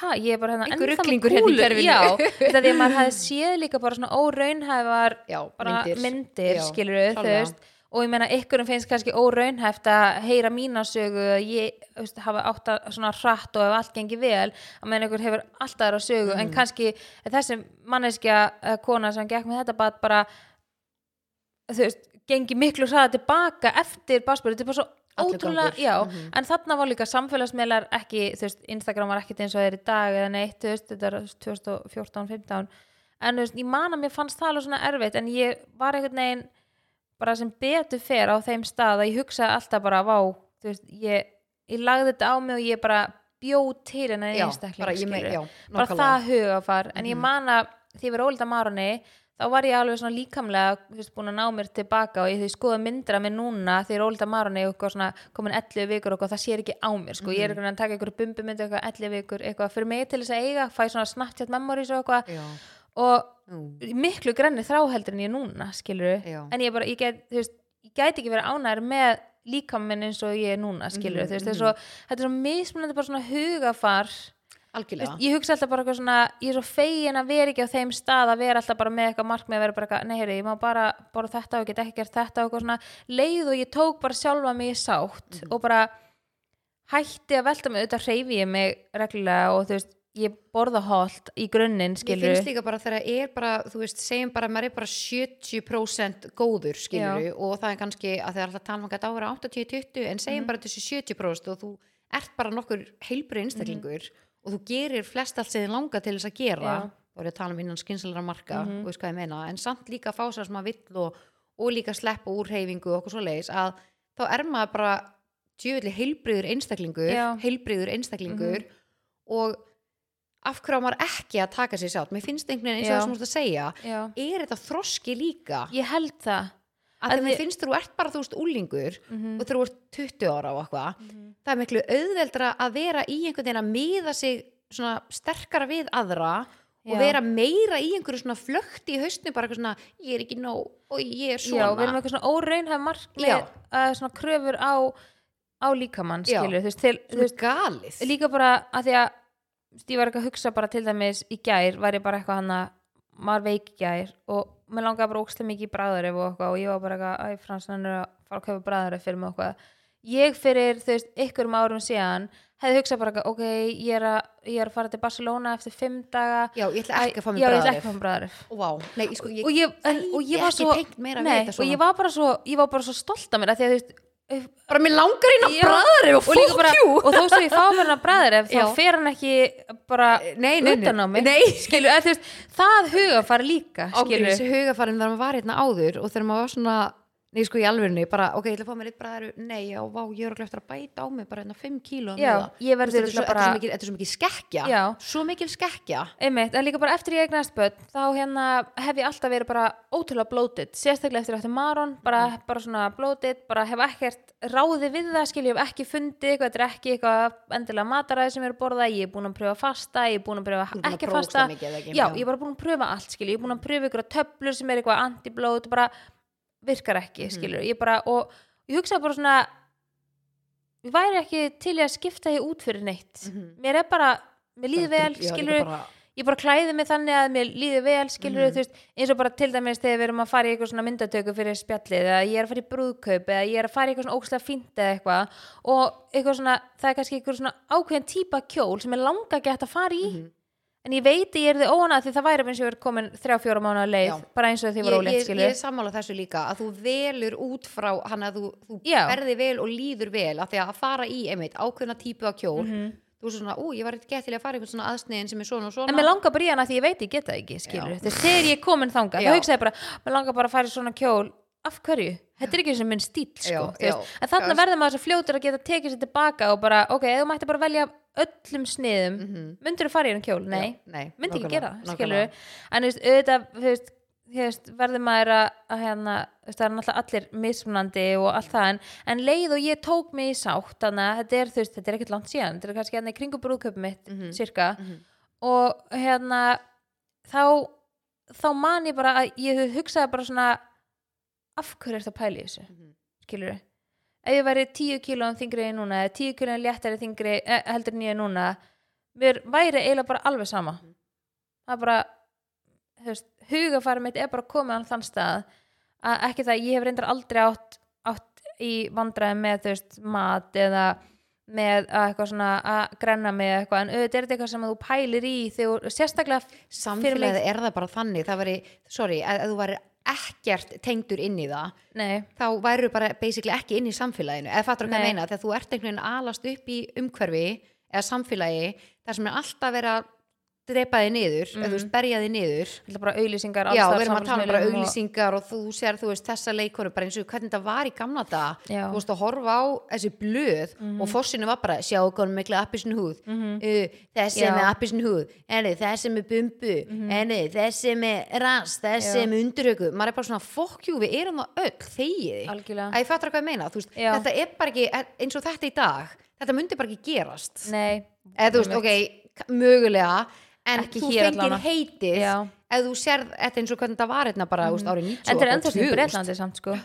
ha, ég er bara hérna Einhver ruglingur hérna í. Já, þetta því að maður hafði séð líka bara svona óraunhæfar Já, bara myndir, myndir. Já, skilur við, þú veist og ég meina, ykkurum finnst kannski óraunhæft að heyra mína sögu að ég veist, hafa átt að svona hratt og ef allt gengi vel, að meina ykkur hefur alltaf þeirra sögu, Mhm. en kannski þessi manneskja eh, kona sem gekk með þetta bad bara þú veist, gengi miklu hraða tilbaka eftir basbúri, þetta er bara svo ótrúlega, já, Mhm. en þarna var líka samfélagsmiðlar ekki, þú veist, Instagram var ekkit eins og þeir í dag eða neitt, þú veist, þetta er 2014-15 en þú veist, ég man að mér fannst það alveg svona erfitt, en ég var einhvern veginn bara sem betur fer á þeim stað að ég hugsaði alltaf bara, vá þú veist, ég, ég lagði þetta á mig og ég bara bjó til hennar Já, einstakling bara, það hugafar, en ég Mhm. man að því ég var ólita marunni þá var ég alveg svona líkamlega veist, búin að ná mér tilbaka og ég því skoða myndir af mér núna þegar ólita svona komin 11 vikur og það sér ekki á mér sko. Mhm. ég er einhvern veginn að taka einhverju bumbumyndu eitthvað 11 vikur, eitthvað fyrir mig til þess að eiga fæ svona Snapchat memories og eitthvað og nú, miklu grenni þráheldur en ég núna skilur Já. en ég bara, ég get, þú veist ég gæti ekki verið ánæður með líkaminn eins og ég er núna skilur, Mhm, þú veist, þetta er svo mismunandi bara svona hugafar algjörlega. Ég hugsa alltaf bara eitthvað svona ég er svo fegin að vera ekki á þeim stað að vera alltaf bara með eitthvað markmið að vera bara eitthvað, nei heyri, ég má bara borða þetta og get ekki gert þetta og eitthvað svona. Leið og ég tók bara sjálfa mig í sátt Mhm. og bara hætti að velta mig auðvitað hreyfi ég mig reglulega og þú veist, ég borða holt í grunninn, Ég skilur finnst líka bara þegar er bara, þú veist, segjum bara að maður er bara 70% góður, skilur og það er kannski að þeir alltaf tala um að þetta á að vera 80-20 en segjum bara þessi 70% og þú og gerir flest allt sem þið langar til þess að gera. Já. þá er ég að tala um innan skynsalara marka Mhm. og veist hvað ég meina, en samt líka að fá sér sem maður vill og, og líka sleppa úr reyfingu og okkur svo leiðis að þá er maður bara djöfulli heilbriður einstaklingur Já. heilbriður einstaklingur og af hverju á maður ekki að taka sér sátt mér finnst einhvern veginn eins og það sem þú ert að segja. Já, er þetta þroski líka? Ég held það að Að því mér ég- finnst þú ert bara þú veist úlingur Mhm. og þú ert 20 ára og eitthvað það er miklu auðveldra að vera í einhvern veginn að miða sig sterkara við aðra og Já. vera meira í einhverju svona flökti í haustinu bara eitthvað svona, ég er ekki nóg og ég er svona Já, við erum eitthvað svona óraunhæf markmið Já. uh, svona kröfur á, á líkamann skilur, þú veist, til, þú veist galið líka bara að því að ég var eitthvað að hugsa bara til dæmis í gær var ég bara eitthvað hann að maður veik í gær og mér langaði bara ókslega mikið í bræðaref og og ég var bara eitthvað æ, frans hann er að fara að kaupa bræðaref fyrir mig og eitthvað. Ég fyrir, þú veist, ykkurum árum síðan hefði hugsað bara ok, ég er, að, ég er að fara til Barcelona eftir fimm daga. Já, ég ætla ekki að fá bræðaref Vá, nei, sko, og ég, en, og ég var svo nei, og ég var bara svo ég var bara svo stolt af mér að því að þú veist bara mér langar inn að Já, bræðaref og bara, you. og þó svo ég fá mér hann bræðir ef þá fer hann ekki bara Nei, nei, nei. utan á mig. Nei. skilu, þú veist, það huga fara líka skilu, ágríns hugafarin þegar maður var hérna áður og þegar maður var svona nei sko í alvörunni, bara ok, ég ætla að fá mér eitt bræðar nei, já, vá, ég er okkur eftir að bæta á mig bara hérna 5 kíló Já, ég verður þetta, bara- er svo mikil- þetta er svo mikil skekkja. Já. svo mikil skekkja. Einmitt, en líka bara eftir ég eignast börn þá hérna hef ég alltaf verið bara ótrúlega blótið, sérstaklega eftir eftir Maron bara, bara svona blótið, bara hef ekkert ráði við það, skilju, ég hef ekki fundið eitthvað, þetta er ekki eitthvað endilega mataræði sem ég er borða, ég er búin að pröfa fasta ég er búin að pröfa ekki fasta. mikið, já, ég er bara búin að pröfa allt, skilju, ég er búin að pröfa ykkur töflur sem er eitthvað antiblót, bara virkar ekki, Mhm. skilju, ég bara og ég hugsaði bara svona ég væri ekki til í að skipta ég út fyrir neitt Mhm. mér er bara, mér líður vel, Já, líka skilju bara- ég bara klæði mig þannig að mér líður vel skilur Mhm. þú veist, eins og bara til dæmis þegar við erum að fara í eitthvað svona myndatöku fyrir spjallið eða ég er að fara í brúðkaup eða ég er að fara í eitthvað svona ógslag fínt eða eitthvað og eitthvað svona, það er kannski eitthvað svona ákveðin típa kjól sem er langa gett að fara í Mhm. En ég veit að ég er þið óanað því það væri eins og ég er komin þrjá fjóra mánu leið Já. bara eins og ég, voru ólétt ég, ég skilur er sammála þessu líka að þú velur út frá hann að þú, þú verði vel og líður vel af því að fara í einmitt ákveðna típu af kjól Mhm. þú er svona, ú, ég var eitthvað gett til að fara í einhvern svona aðsniðin sem er svona og svona en mér langar bara í hana því ég veit ég geta ekki skilur þegar ég er komin þangað Já. þá hugsaði ég bara, mér langar bara að fara í svona kjól af hverju? Þetta er ekki sem minn stíl sko, Já, já. en Já. verður maður svo fljótur að geta tekið sér tilbaka og bara, ok, þú mætti bara velja öllum sniðum, Mhm. myndur þú fara í hennar kjól? Nei, myndi ekki gera, skilur en þú veist, auðvitað, þú veist þú veist, verður maður að, að hérna, þú það er náttúrulega allir mismunandi og allt það en, en leið og ég tók mig í sátt þannig að þetta er, þú veist, þetta er ekkert langt síðan þetta er kannski hérna í kringu brúðköpum mitt Mhm. cirka Mhm. og hérna þá þá man ég bara að ég hugsaði bara svona af hverju er það pæli þessu Mhm. skilur ef ég væri tíu kílóum þingri en núna eða tíu kílóum léttari þingri eh, heldur en ég er núna mér væri eiginlega bara alveg sama. Mhm. það er bara þú veist, hugafæri mitt er bara komið á þann stað að ekki það, ég hef reyndar aldrei átt, átt í vandræði með veist, mat eða með að eitthvað svona að grenna mig eða eitthvað. En auðvitað er þetta eitthvað sem þú pælir í þegar, sérstaklega samfélagið er það bara þannig. Það veri, sorry, ef, ef þú væri ekkert tengdur inn í það nei, þá væru bara basically ekki inn í samfélaginu. Eða fattur ég meina, þegar þú ert einhvern veginn alast upp í umhverfi eða samfélagi þar sem er alltaf verið að drepa þig niður, eða þú veist, berja þig niður. Bara auðlýsingar já, við erum að tala um bara samfélagsmiðlum og- þú sér, þú veist, þessa leikonu bara eins og hvernig þetta var í gamla dag þú veist að horfa á þessi blöð og fossinu var bara, sjá konum mikla appisinn húð. Mhm. uh, þessi Já. Mhm. með appisinn húð. Eni, þessi með bumbu, eni, þessi með ras, þessi Já. með unduröku maður er bara svona, fokk jú, við erum það öll þegiði, að ég fattar hvað ég meina þú veist, þetta er bara ekki, eins og þetta í dag þetta bara en Ekki þú fengir heitið Já. ef þú sérð þetta eins og hvernig þetta var hérna bara, mm. árið 90 en þetta er ennþá sem Breitlandi samt sko.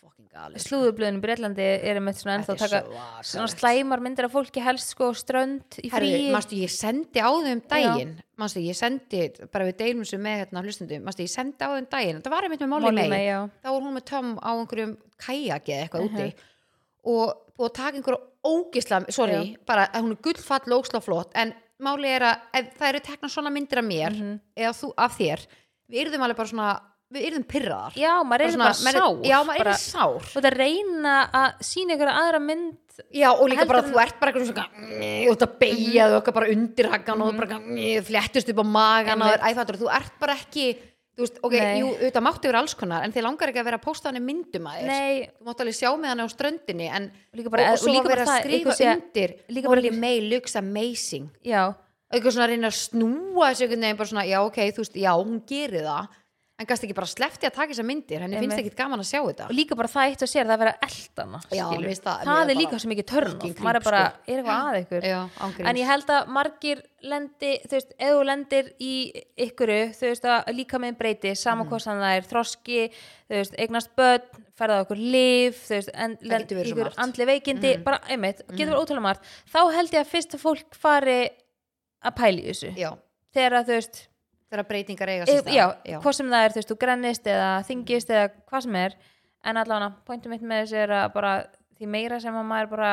Fucking galið slúðublöðin í Breitlandi er með svona ennþá taka svona slæmar myndir af fólki helst sko strönd í Herri, fríi. manstu, ég sendi á þau um daginn. Manstu, ég sendi, bara við deilum sem með hérna hlustundum, manstu, ég sendi á þau um daginn. Það var einmitt með Molly May, já. þá var hún með Tom á einhverjum kajaki eða eitthvað Mhm. úti og búið að taka einhverju ógisla sorry, bara að hún er gullfall og ógisla flott, en máli er að það eru tekna svona myndir af mér Mhm. eða þú, af þér, við yrðum alveg bara svona við yrðum pyrraðar já, maður er bara sár já, maður er sár. Og það reyna að sína ykkur aðra mynd Já, og líka bara þú ert bara eitthvað svona mm, og þetta beigjaðu okkar bara undir haggan og bara mm, fléttust upp á magan þú ert bara ekki þú veist, ok, Nei. jú, auðvitað máttu vera alls konar en þið langar ekki að vera að posta hann myndum að þér nei, þú mátt alveg sjá með hann á ströndinni en Líka bara- og, og svo líka að vera bara að það, skrifa einhver sé- undir líka bara einhver- May looks amazing. Já. Eitthvað svona að reyna að snúa þessu einhvern veginn bara svona, já ok, þú veist, já, hún gerir það en gæst ekki bara sleppti að taka þessar myndir? Henni finnst ekkit gaman að sjá þetta. Og líka bara það eitt og sér það að vera eldana Já, það- það er líka svo mikið törn maður er bara, sko. er eitthvað að ykkur? Já, en ég held að margir lendi þú veist, ef þú lendir í ykkuru þú veist að líka með breyti Mhm. sama mm. það er þroski þú veist, eignast börn, ferða okkur líf þú veist, en lend, ykkur andli veikindi, Mhm. bara einmitt getur verið ótrúlega margt, þá held ég að fyrst að fólk fari að pæli þessu. Já, þegar að þú veist þegar breytingar eiga sér stað. já, hvað sem það er, þú veist, þú grennist eða þingist eða hvað sem er en allavega, pointum mitt með þessu er að bara því meira sem að maður bara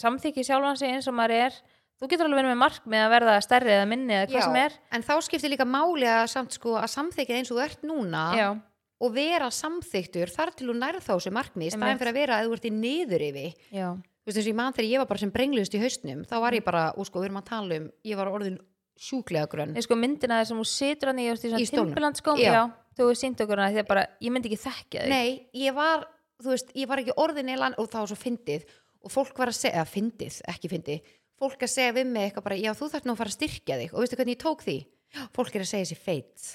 samþykki sjálfan sig eins og maður er þú getur alveg verið með markmið að verða stærri eða minni eða hvað Já, sem er. en þá skiptir líka máli að, samt, sko, að samþykja eins og þú ert núna já, og vera samþyktur þar til þú nærð þá sem markmið í staðin Einmitt. fyrir að vera að þú ert í niður yfir já, þú veist eins og ég man þegar ég var bara sem brengluðust í haustnum þá var ég bara, og sko við erum að tala um ég var orðin sjúklega grönn Nei, sko myndina þessum hún situr hann í, í, Já. já, þú sínt okkur hana að bara, ég myndi ekki þekkja þig. Nei, ég var, veist, ég var ekki orðin elan og var svo fyndið. Og fólk var að segja, fyndið, ekki fyndið. Fólk að segja við mig eitthvað bara, já þú þarf nú að fara að styrkja þig. Og veistu hvernig ég tók því? Fólk er að segja sér feit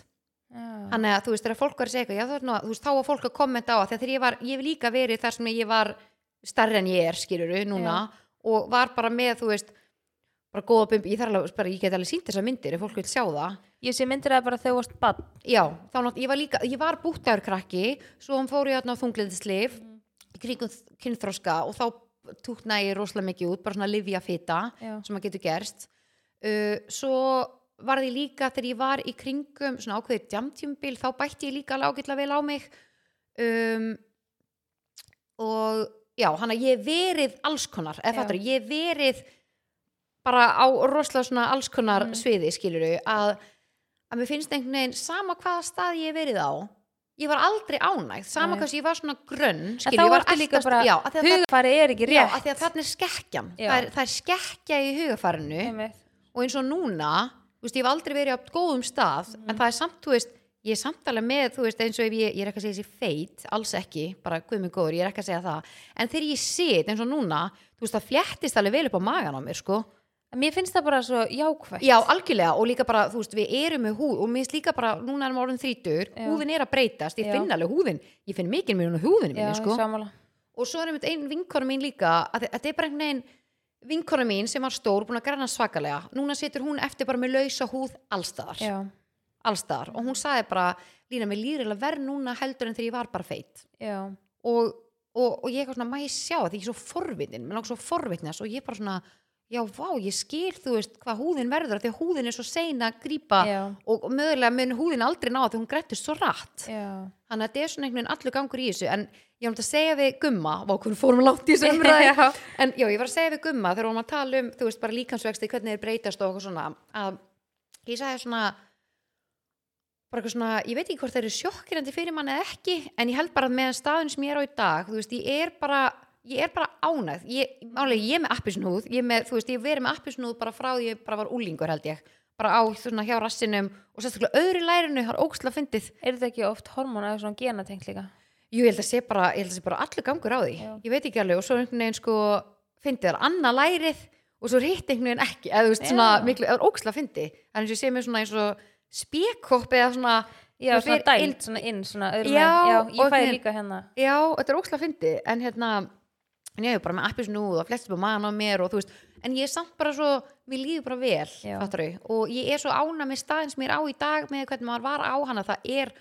já, þannig að þú veist, þegar fólk var að segja eitthvað já, þú, að- þú veist, þá var fólk að kommenta á það þegar ég var, ég hef líka verið þar sem ég var starri en ég er, skiluru, núna og var bara með, þú veist bara góða bumbi, ég alveg, bara, ég get alveg sínt þessar myndir ef fólk vil sjá það. Ég sé myndir að bara þú varst bann já, þá nátt, ég var líka, ég var búttaður krakki svo hann fór ég á þungliðislif í kringum kynþroska og þá tútna ég rosalega mikið út bara svona livja fita Já. sem að getur gerst. Uh, svo var því líka þegar ég var í kringum svona ákveðið jamtjumbil þá bætti ég líka lágitlega vel á mig. Um, og já, hann að ég verið allskonar, eða fattur, ég verið bara á rosalega svona allskonar Mm. sviði skiluru að, að mér finnst einhvern veginn sama hvaða stað ég hef verið á ég var aldrei ánægð, sama hvað sem ég var svona grönn skilur, ég var bara, já, að það- hugafari er ekki já, rétt því að þarna er skekkjan Já. það er, það er skekkja í hugafarinu Einmitt. og eins og núna veist, ég hef aldrei verið á góðum stað Mhm. en það er samt, þú veist, ég er samt alveg með þú veist, eins og ef ég, ég er ekki að segja þessi feit alls ekki, bara guð mig góður, ég er ekki að segja það en þegar ég sit eins og núna þú veist, það fléttist alveg vel upp á magan á mér, sko mér finnst það bara svo jákvægt Já, algjörlega og líka bara, þú veist, við erum með húð og mér finnst líka bara, núna erum við orðin þrítur Já. húðin er að breytast, ég Já. finn alveg húðin ég finn mikið mér hún á húðinu Já, minni, sko sammála. Og svo er einmitt ein vinkona mín líka að þetta er bara einhvern veginn vinkona mín sem var stór, búin að græna svakalega núna situr hún eftir bara með lausa húð allstaðar, Já, allstaðar og hún sagði bara, Lína, mér líður eiginlega verð núna heldur en þegar ég var bara feitt já, og, og, og ég eitthvað svona, maður ég sjá því ég er svo forvitin, mér langar svo forvitness og ég bara svona, já, vá, ég skil þú veist hvað húðin verður, því að húðin er svo sein að grípa já, og, og mögulega mun húðin aldrei ná því hún grættist svo rætt. Þannig að þetta er svona einhvern veginn allur gangur í þessu. En ég var að segja við Gumma vá, hvernig fórum langt í þessu umræði en já, ég var að segja við Gumma þegar við varum að tala um þú veist, bara líkansvexti, hvernig þeir breytast og eitthvað svona að ég sagði svona bara eitthvað svona, ég veit ekki hvort þeir eru sjokkirandi fyrir mann eða ekki, en ég held bara að með staðin sem ég er á í dag, þú veist, ég er bara ég er bara ánægð, ég, málega, ég er með appisnúð, ég er með, veist, ég verið með appisnúð bara frá því ég bara var úlingur held ég bara á svona hjá rassinum og sérstaklega öðru lærinu, það er óksla fyndið Er þetta ekki oft hormóna eða svona genatengt líka? Jú, ég held að sé bara, bara allur gangur á því Já. ég veit ekki alveg og svo einhvern veginn sko fyndið er annað lærið og svo er hitt einhvern veginn ekki eða þú veist Já. svona miklu, það er óksla fyndi en eins og ég sé mér svona eins og spékopp eða svona, Já, svona dælt, svona inn, svona öðrum Já, megin. já, ég fæði líka hérna já, þetta er óksla fyndi en hérna, en ég er bara með appis nú og flest upp á mann á mér og þú veist en ég er samt bara svo, mér líður bara vel Já. fattarðu, og ég er svo ána með staðin sem ég er á í dag með hvernig maður var á hana það er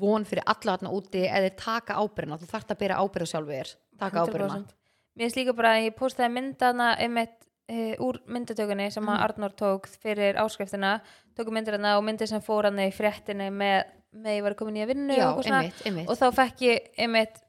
von fyrir alla þarna úti eða taka ábyrna, þú þarft að byrja ábyrða sjálfur þér taka ábyrna 100%. Mér finnst líka bara að ég postaði myndana einmitt uh, úr myndatökunni sem Mhm. að Arnór tók fyrir áskriftina tóku myndir hana og myndir sem fór hann í fréttinni með, með ég var komin í að vinnu já, og, einmitt, einmitt og þá fekk ég einmitt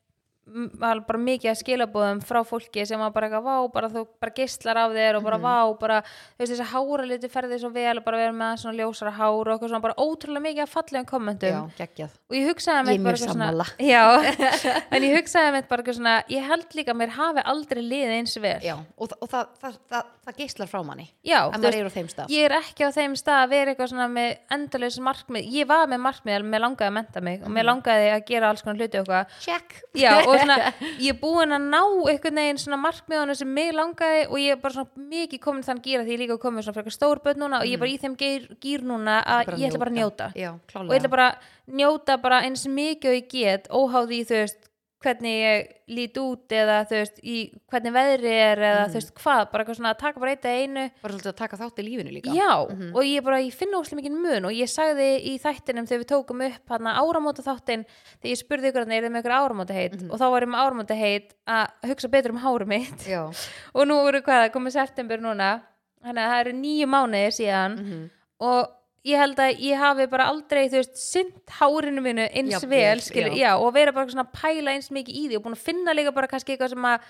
bara mikið að skilabóðum frá fólki sem var bara eitthvað vá, bara þú bara geislar af þér og bara Mhm. vá, bara þú veist þessi hára liti ferði svo vel og bara vera með svona ljósara hár og eitthvað svona bara ótrúlega mikið að fallegum kommentum já, geggjað. Og ég hugsaði Ég er mitt bara mjög eitthvað svona sammála. já, en ég hugsaði mitt bara eitthvað svona ég held líka að mér hafi aldrei liðið eins vel. Já, og, þa- og það, það, það, það geislar frá manni Já, en maður veist, er á þeim stað. ég er ekki á þeim stað að vera eitthvað svona með endalaus markmið. Ég var með markmið, mér langaði að menta mig og Mhm. mér langaði að gera alls konar hluti og eitthvað. Check. Já, og svona, ég er búin að ná einhvern veginn svona markmiðunum sem mig langaði og ég er bara svona mikið komin þann gýra því ég líka komin svona frekar stór börn núna og ég er bara í þeim gýr, gýr núna að ég ætla bara að njóta. já, og ég ætla bara að njóta bara eins mikið og ég get óháð í þú veist hvernig ég lít út eða þú veist í hvernig veðri er eða þú veist hvað, bara eitthvað svona að taka bara eitt að einu. Bara svolítið að taka þátt í lífinu líka. Já, Mhm. og ég bara, ég finna óslega mikið mun og ég sagði í þættinum þegar við tókum upp hann áramóta þáttin þegar ég spurði ykkur hann, er þið með ykkur áramóta heit Mhm. og þá var ég með áramóta heit að hugsa betur um hárum mitt. Og nú voru hvað, það komið september núna þannig að það eru nýju mánuðir síðan. Mhm. og ég held að ég hafi bara aldrei, þú veist, synt hárinu mínu eins Jafn vel, skilur, já. já. og vera bara svona að pæla eins mikið í því og búin að finna líka bara kannski eitthvað sem að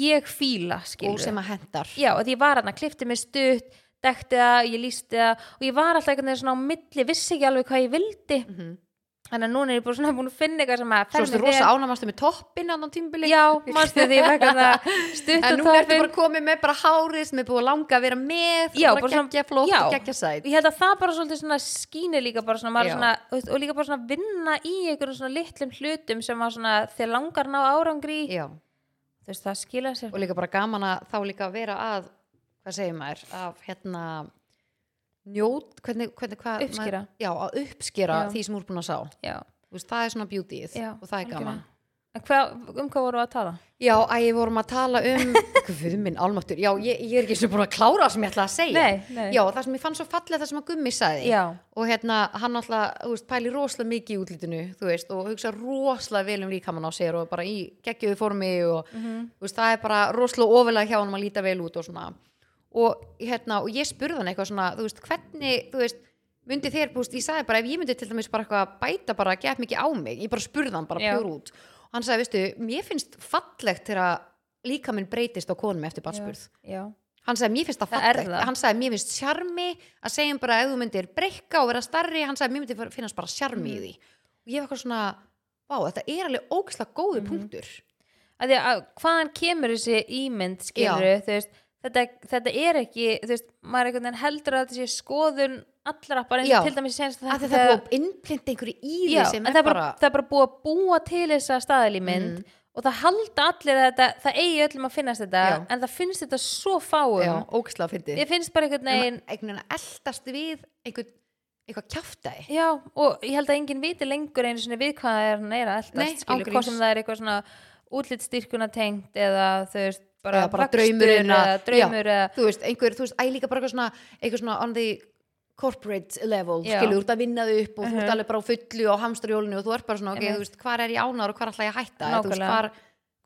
ég fíla, skilur og sem að hendar já, og því ég var hann að klifti mig stutt dekti það, ég lísti það og ég var alltaf einhvern veginn svona á milli vissi ekki alveg hvað ég vildi Mhm. Þannig að núna er ég bara svona búin að finna eitthvað sem að svo mér rosa ánamastu með toppin á tímbili já, manstu því en og nú ertu bara komið með bara hárið sem er búið að langa að vera með Já, bara geggja flott og geggja sæt. Ég held að það bara svolítið svona skýni líka bara svona, svona og líka bara svona vinna í einhverjum svona litlum hlutum sem að svona þeir langar ná árangri. Já, þú veist, það skila sér. Og líka bara gaman að þá líka að vera að hvað segir maður, að hérna njót, hvernig, hvernig hvað Uppskera. maður, já, að uppskera Já. því sem úr búin að sá veist, það er svona beautyið já, og það er gaman hvað, um hvað voru að tala? Já, að ég vorum að tala um Guð minn, almáttur, já, ég, ég er ekki svo búin að klára það sem ég ætla að segja Nei, nei. Já, það sem ég fann svo fallið það sem að Gummi sagði já, og hérna, hann alltaf, pæli rosalega mikið í útlítinu, þú veist, og hugsa rosalega vel um líkamann á sér og bara í geggjöðu formi og, Mhm. þú veist, það er bara rosalega ofalega hjá hann að líta vel út og svona og hérna, og ég spurði hann eitthvað svona, þú veist, hvernig, þú veist myndi þér, þú veist, ég sagði bara ef ég myndi til dæmis bara eitthvað bæta bara, get mikið á mig ég bara spurði hann bara Já. pjúr út og hann sagði, veistu, mér finnst fallegt þegar líkaminn breytist á konum eftir batspurð já, hann sagði mér finnst það fallegt það. hann sagði mér finnst sjarmi að segja bara ef þú myndir breyka og vera starri hann sagði mér myndi finnast bara sjarmi Mhm. í því og ég var eitthvað svona vá þetta er alveg ógislega góðu Mhm. punktur að því að hvaðan kemur þessi ímynd skilur þú veist þetta, þetta er ekki, þú veist, maður einhvern veginn heldur að þetta sé skoðun allra bara eins og til dæmis senst að það er búið að innplinta einhverju í því sem er það er bara, það er bara búið að búa til þessa staðalímynd Mhm. og það halda allir að þetta, það eigi öllum að finnast þetta Já. en það finnst þetta svo fáum já, ógislega fyndið ég finnst bara einhvern veginn einhvern veginn að eldast við einhvern, eitthvað kjaftaði já, og ég held að enginn viti lengur einu svona við hvað það er hann er að eldast Nei, ángríns. hvað sem það er eitthvað svona útlitstyrkuna tengt eða þau veist bara, bara draumurinn draumur eða þú veist, einhver, þú veist, æ líka bara eitthvað svona eitthvað svona on the corporate level, Já. skilur, þú ert að vinna þau upp og þú ert Mhm. alveg bara á fullu á hamstrjólinu og þú ert bara svona, ok, þú veist, hvar er ég ánar og hvar ætla ég að hætta, þú veist, hvar,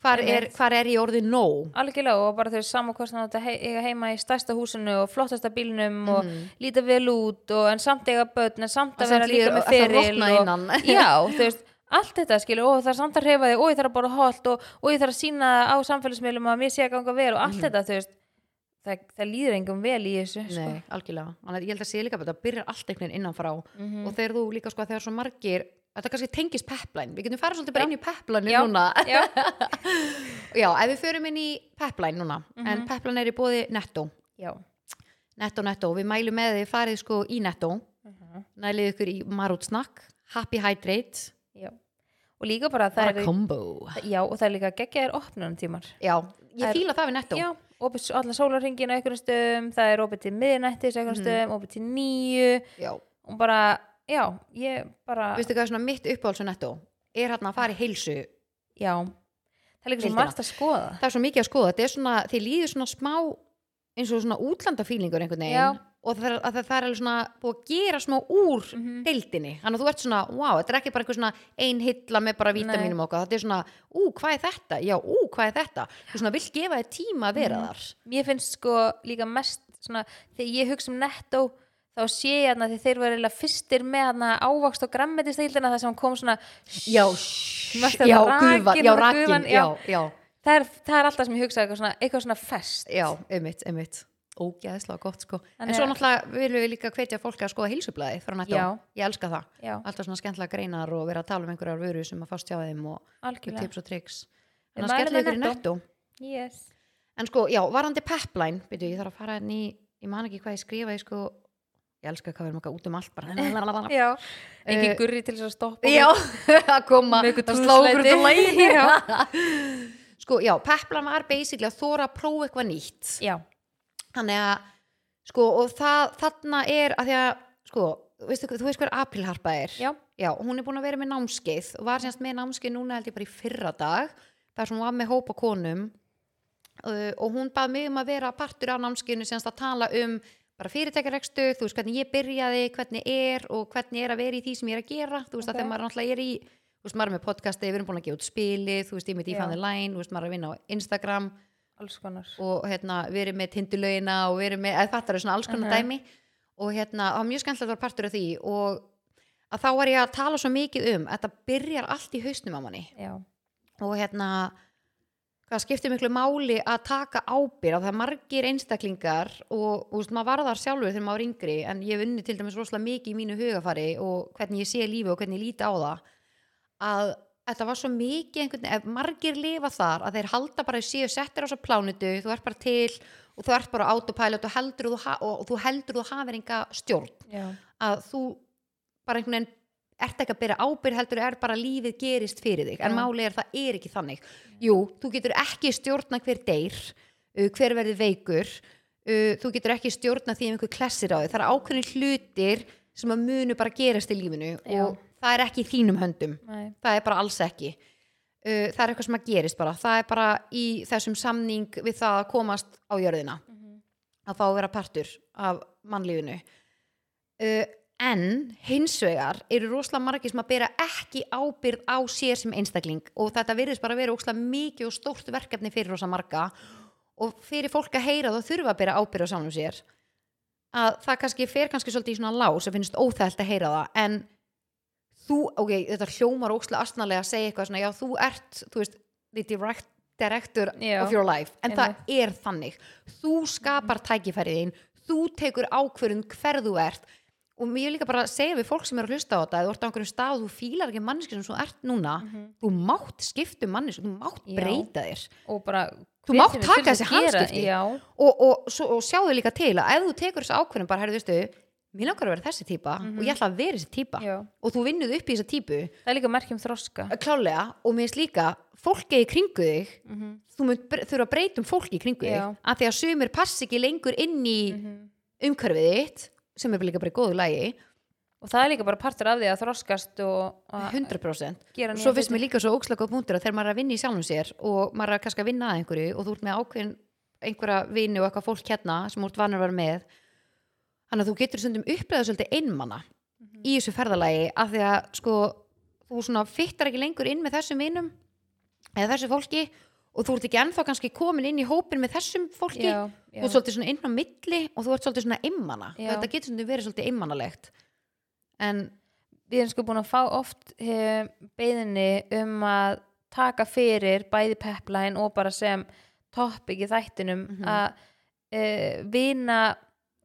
hvar, er, hvar er ég orðið nóg algjörlega og bara þau samankostna að eiga heima í stærsta húsinu og flottasta bílnum og Mhm. líta vel út og en samt eiga börn en samt að vera líka með feril og, já, þú veist allt þetta skilur, og það er samt að reyfa þig og ég þarf að bora holt og, og ég þarf að sína á samfélagsmiðlum að mér sé að ganga vel og allt þetta, þú veist það, það líður engum vel í þessu sko. Mhm. Nei, algjörlega, þannig að ég held að sé líka bara, þetta byrjar allt einhvern veginn innanfrá Mhm. og þegar þú líka sko, þegar svo margir þetta kannski tengist pepline, við getum farið svolítið bara inn í pepline Já, núna já. já, ef við förum inn í pepline núna Mhm. en pepline er í bóði netto já, netto, netto, við mælum með þið farið sko í netto Mhm. nælið ykkur í marút snakk happy hydrate, já og líka bara það er já, og það er líka geggjaðir opnunum tímar já, ég er- fíla það við netto. Já, opið allan sólarringin á einhverjum stöðum, það er opið til miðnættis á einhverjum Mhm. stöðum, opið til nýju já. og bara, já, ég bara veistu hvað er svona mitt uppáhalds á netto? Er hérna að fara í heilsu. Já, það er líka svo margt að skoða. Það er svo mikið að skoða, þetta er svona þið líður svona smá eins og svona útlandafílingur einhvern veginn. Og það að það, það er alveg svona búið að gera smá úr Mhm. deildinni, þannig að þú ert svona wow, þetta er ekki bara eitthvað svona ein hilla með bara vítaminum okkar, þetta er svona, ú, hvað er þetta? Já, ú, hvað er þetta, þú svona vill gefa þér tíma að vera Mhm. þar. Mér finnst sko líka mest svona, þegar ég hugsa um netto þá sé ég hérna því þeir voru eiginlega fyrstir með hérna ávakst og grammetistildina það sem kom svona já, já, gufa, rakin, já, rakin já, já, það er, það er alltaf sem ég hugsa eitthvað svona, eitthvað svona fest. Já, einmitt, einmitt ógeðslega gott sko. En Þannig svo náttúrulega viljum við líka hvetja fólk að skoða heilsublaði frá Já. ég elska það. Já, alltaf svona skemmtilega greinar og vera að tala um einhverjar vöru sem að fást hjá þeim og algjörlega. tips og triks en að mælum skella með ykkur í Netto. netto. Yes. En sko, já, varandi pepline byrju, ég þarf að fara inn í, ég man ekki hvað ég skrifa ég sko, ég elska hvað við erum okkar út um allt bara. Engin Eh, gurri til þess að stoppa já, að koma að slá okkur túðslæti. til lægi sko, já, pepline var basically að þóra að prófa eitthvað nýtt. Já, þannig að, sko, og það þarna er að því að, sko veistu, þú veist hver aprilharpa er já, Já, hún er búin að vera með námskeið og var semst með námskeið núna held ég bara í fyrra dag þar sem hún var með hópa konum uh, og hún bað mig um að vera partur af námskeiðinu semst að tala um bara fyrirtækjarekstu, þú veist hvernig ég byrjaði hvernig er og hvernig er að vera í því sem ég er að gera, þú veist Ok. að þegar maður náttúrulega er í þú veist maður er með podcasti, við erum búin að gefa út spilið þú veist ég með Já. Dífandi Line, þú veist maður er að vinna á Instagram og hérna við erum með tindulögina og við erum með, eða þetta er svona alls konar Mhm. dæmi. Og hérna, það var mjög skemmtilegt að vera partur af því. Og að þá var ég að tala svo mikið um að þetta byrjar allt í hausnum á manni. Já, og hérna hvað skiptir miklu máli að taka ábyrð að það. Er margir einstaklingar og, og maður var þar sjálfur þegar maður var yngri en ég hef unni til dæmis rosalega mikið í mínu hugafari og hvernig ég sé lífi og hvernig ég líti á það að þetta var svo mikið einhvern veginn, ef margir lifa þar að þeir halda bara að séu settir á svo plánutu, þú ert bara til og þú ert bara autopilot og heldur þú, og, þú heldur þú hafir enga stjórn já, að þú bara einhvern veginn ert ekki að byrja ábyrð heldur er bara lífið gerist fyrir þig en Já. máli er að það er ekki þannig jú, þú getur ekki stjórna hver deyr hver verður veikur þú getur ekki stjórna því ef einhver klessir á þig, það er ákveðin hlutir sem að munu bara gerast í lífinu Já. og það er ekki í þínum höndum. Nei, það er bara alls ekki. Uh, það er eitthvað sem að gerist bara. Það er bara í þessum samning við það að komast á jörðina. Mhm. að fá að vera partur af mannlífinu. Uh, en hins vegar eru rosalega margir sem að bera ekki ábyrð á sér sem einstakling. Og þetta virðist bara að vera rosalega mikið og stórt verkefni fyrir rosa marga. Og fyrir fólk að heyra þá þurfa að bera ábyrð á samum sér. Að það kannski fer kannski svolítið í svona lás og finnst óþælt að heyra það. En þú, ok, þetta hljómar ókslega astnalega að segja eitthvað svona, já þú ert þú veist, the direct, director Já. of your life, en það er þannig þú skapar tækifæriðin þú tekur ákvörðun hver þú ert og mér líka bara að segja við fólk sem er að hlusta á þetta ef þú ert á einhverjum stað og þú fílar ekki manneski sem þú ert núna, þú mátt skipta um manneski, þú mátt Já. breyta þér og bara Þú mátt taka þessi. Já, og, og, svo, og sjáðu líka til að ef þú tekur þessu ákvörðun bara, herrðu, veistu, mér langar að vera þessi típa og ég ætla að vera þessi típa Já. og þú vinnuð upp í þessa típu það er líka merkjum þroska. Klálega og mér finnst líka fólkið í kringu þig. Mhm. þú mun bre- þurfa að breyta um fólki í kringu þig. Já. að því að sumir passi ekki lengur inn í Mhm. umhverfið þitt sem er líka bara í góðu lagi. Og það er líka bara partur af því að þroskast og að 100% gera og svo finnst mér líka svo góð punktur að þegar maður er að vinna í sjálfum sér og maður er að kannski að vinna að einhverju og þú ert með ákveðin einhverja vini og eitthvað fólk hérna sem þú ert vanur að vera með þannig að þú getur stundum upplegaðu svolítið einmana í þessu ferðalagi af því að sko þú svona fittar ekki lengur inn með þessum vinum eða þessu fólki og þú ert ekki ennþá kannski komin inn í hópin með þessum fólki já, já. þú ert svolítið svona inn á milli og þú ert svolítið svona einmana Já. þetta getur svolítið verið svolítið einmanalegt en við erum sko búin að fá oft eh, beðinni um að taka fyrir bæði pepline og bara sem topic í þættinum Mhm. að eh, vina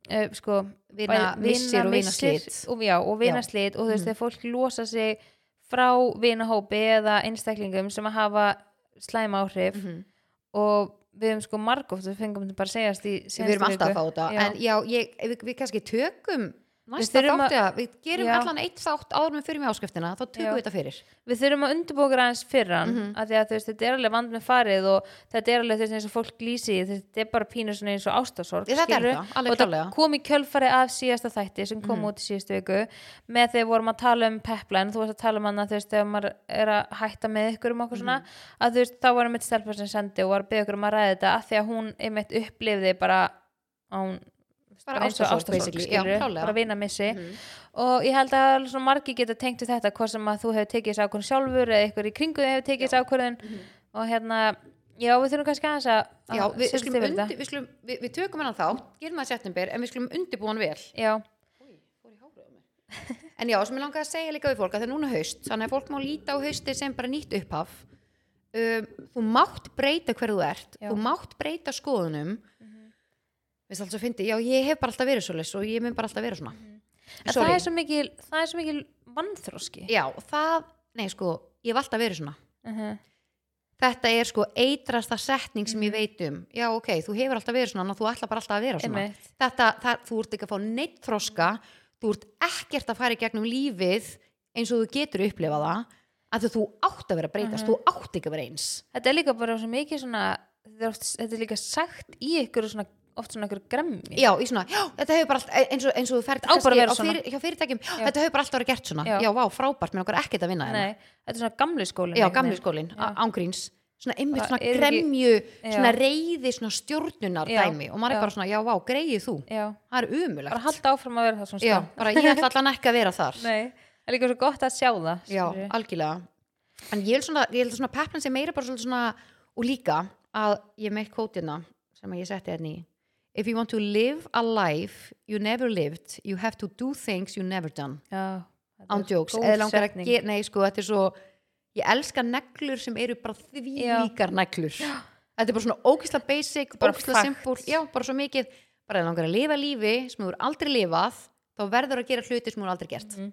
eh, sko vina missir og vina missir slit og, og vina Já. slit og þú veist Mhm. þegar fólk losa sig frá vinahópi eða einstaklingum sem að hafa slæma áhrif Mhm. og við hefum sko margóft við fengum þetta bara að segjast í við erum alltaf að fá þetta en já, ég, við, við kannski tökum næsta þurfum þátti að, við gerum Já. allan eitt þátt áður með fyrir með áskriftina þá tökum við þetta fyrir við þurfum að undirbóka aðeins fyrir hann Mhm. af því að veist, þetta er alveg vand með farið og þetta er alveg þess eins og fólk lýsi þetta er bara pínu eins og ástasorg þetta og það klálega kom í kjölfari af síðasta þætti sem kom Mhm. út í síðustu viku með þegar vorum að tala um pepline þú varst að tala um hana þú veist þegar maður er að hætta með ykkur um okkur Mhm. svona að þú veist þá varum mitt stelpa sem sendi og var að byggja ykkur um að ræða þetta af því að hún einmitt upplifði bara án bara klálega. Bara vina missi. Mhm. og ég held að margir geta tengt við þetta hvað sem að þú hefur tekið þessi ákvörðun sjálfur eða ykkur í kringu hefur tekið þessi ákvörðun. Og hérna, já við þurfum kannski aðeins að Mhm. já, að við, við, undi, við, skulum, við, tökum hennan þá gerum það í september, en við skulum undirbúa hann vel. Já, en já, sem ég langaði að segja líka við fólk að það er núna haust, þannig að fólk má líta á hausti sem bara nýtt upphaf. Um, þú mátt breyta hver þú ert Já. þú mátt breyta skoðunum mm alltaf fyndi, já ég hef bara alltaf verið svoleiðis og ég mun bara alltaf vera svona. En það er svo mikil það er svo mikil vannþróski já, það, nei sko ég hef alltaf verið svona. Uh -huh. þetta er sko eitrasta setning sem Mhm. ég veit um. Já ok, þú hefur alltaf verið svona þú ætla bara alltaf að vera svona. Einmitt. þetta, það, þú ert ekki að fá neitt þroska. Þú ert ekkert að fara í gegnum lífið eins og þú getur upplifað það. Að þú átt að vera að breytast. Mhm. þú átt ekki að vera eins. Þetta er líka bara svo mikið svona þetta er líka sagt í ykkur svona, oft svona ykkur gremmi já, í svona, já, þetta hefur bara allt, eins og, eins og þú ferð vera á fyrir, hjá fyrirtækjum, já, þetta hefur bara alltaf verið gert svona. Já, Já. vá, frábært, mér okkar ekkert að vinna hérna. Nei, þetta er svona gamli skólin já, gamli skólinn, Já. ángríns svona einmitt svona er ekki- gremju Já. svona reyði, svona stjórnunar dæmi og maður er bara svona, já, vá, greið þú. Já, það er umulegt bara halda áfram að vera það svona bara ég ætla allan ekki að vera þar. Nei, það er líka svo gott að sjá það já, algjörlega. En ég held svona, peplan sem meira bara svona, og líka að ég meitt kótina sem ég setti hérna í if you want to live a life you never lived, you have to do things you never done, já, þetta án jokes. góð eða langar að setning. gera, nei sko, þetta er svo ég elska neglur sem eru bara því líkar neglur. Þetta er bara svona ógisla basic, ógisla simpul já, bara svo mikið, bara ef langar að lifa lífi sem þú er aldrei lifað, þá verður að gera hluti sem þú er aldrei gert. Mhm.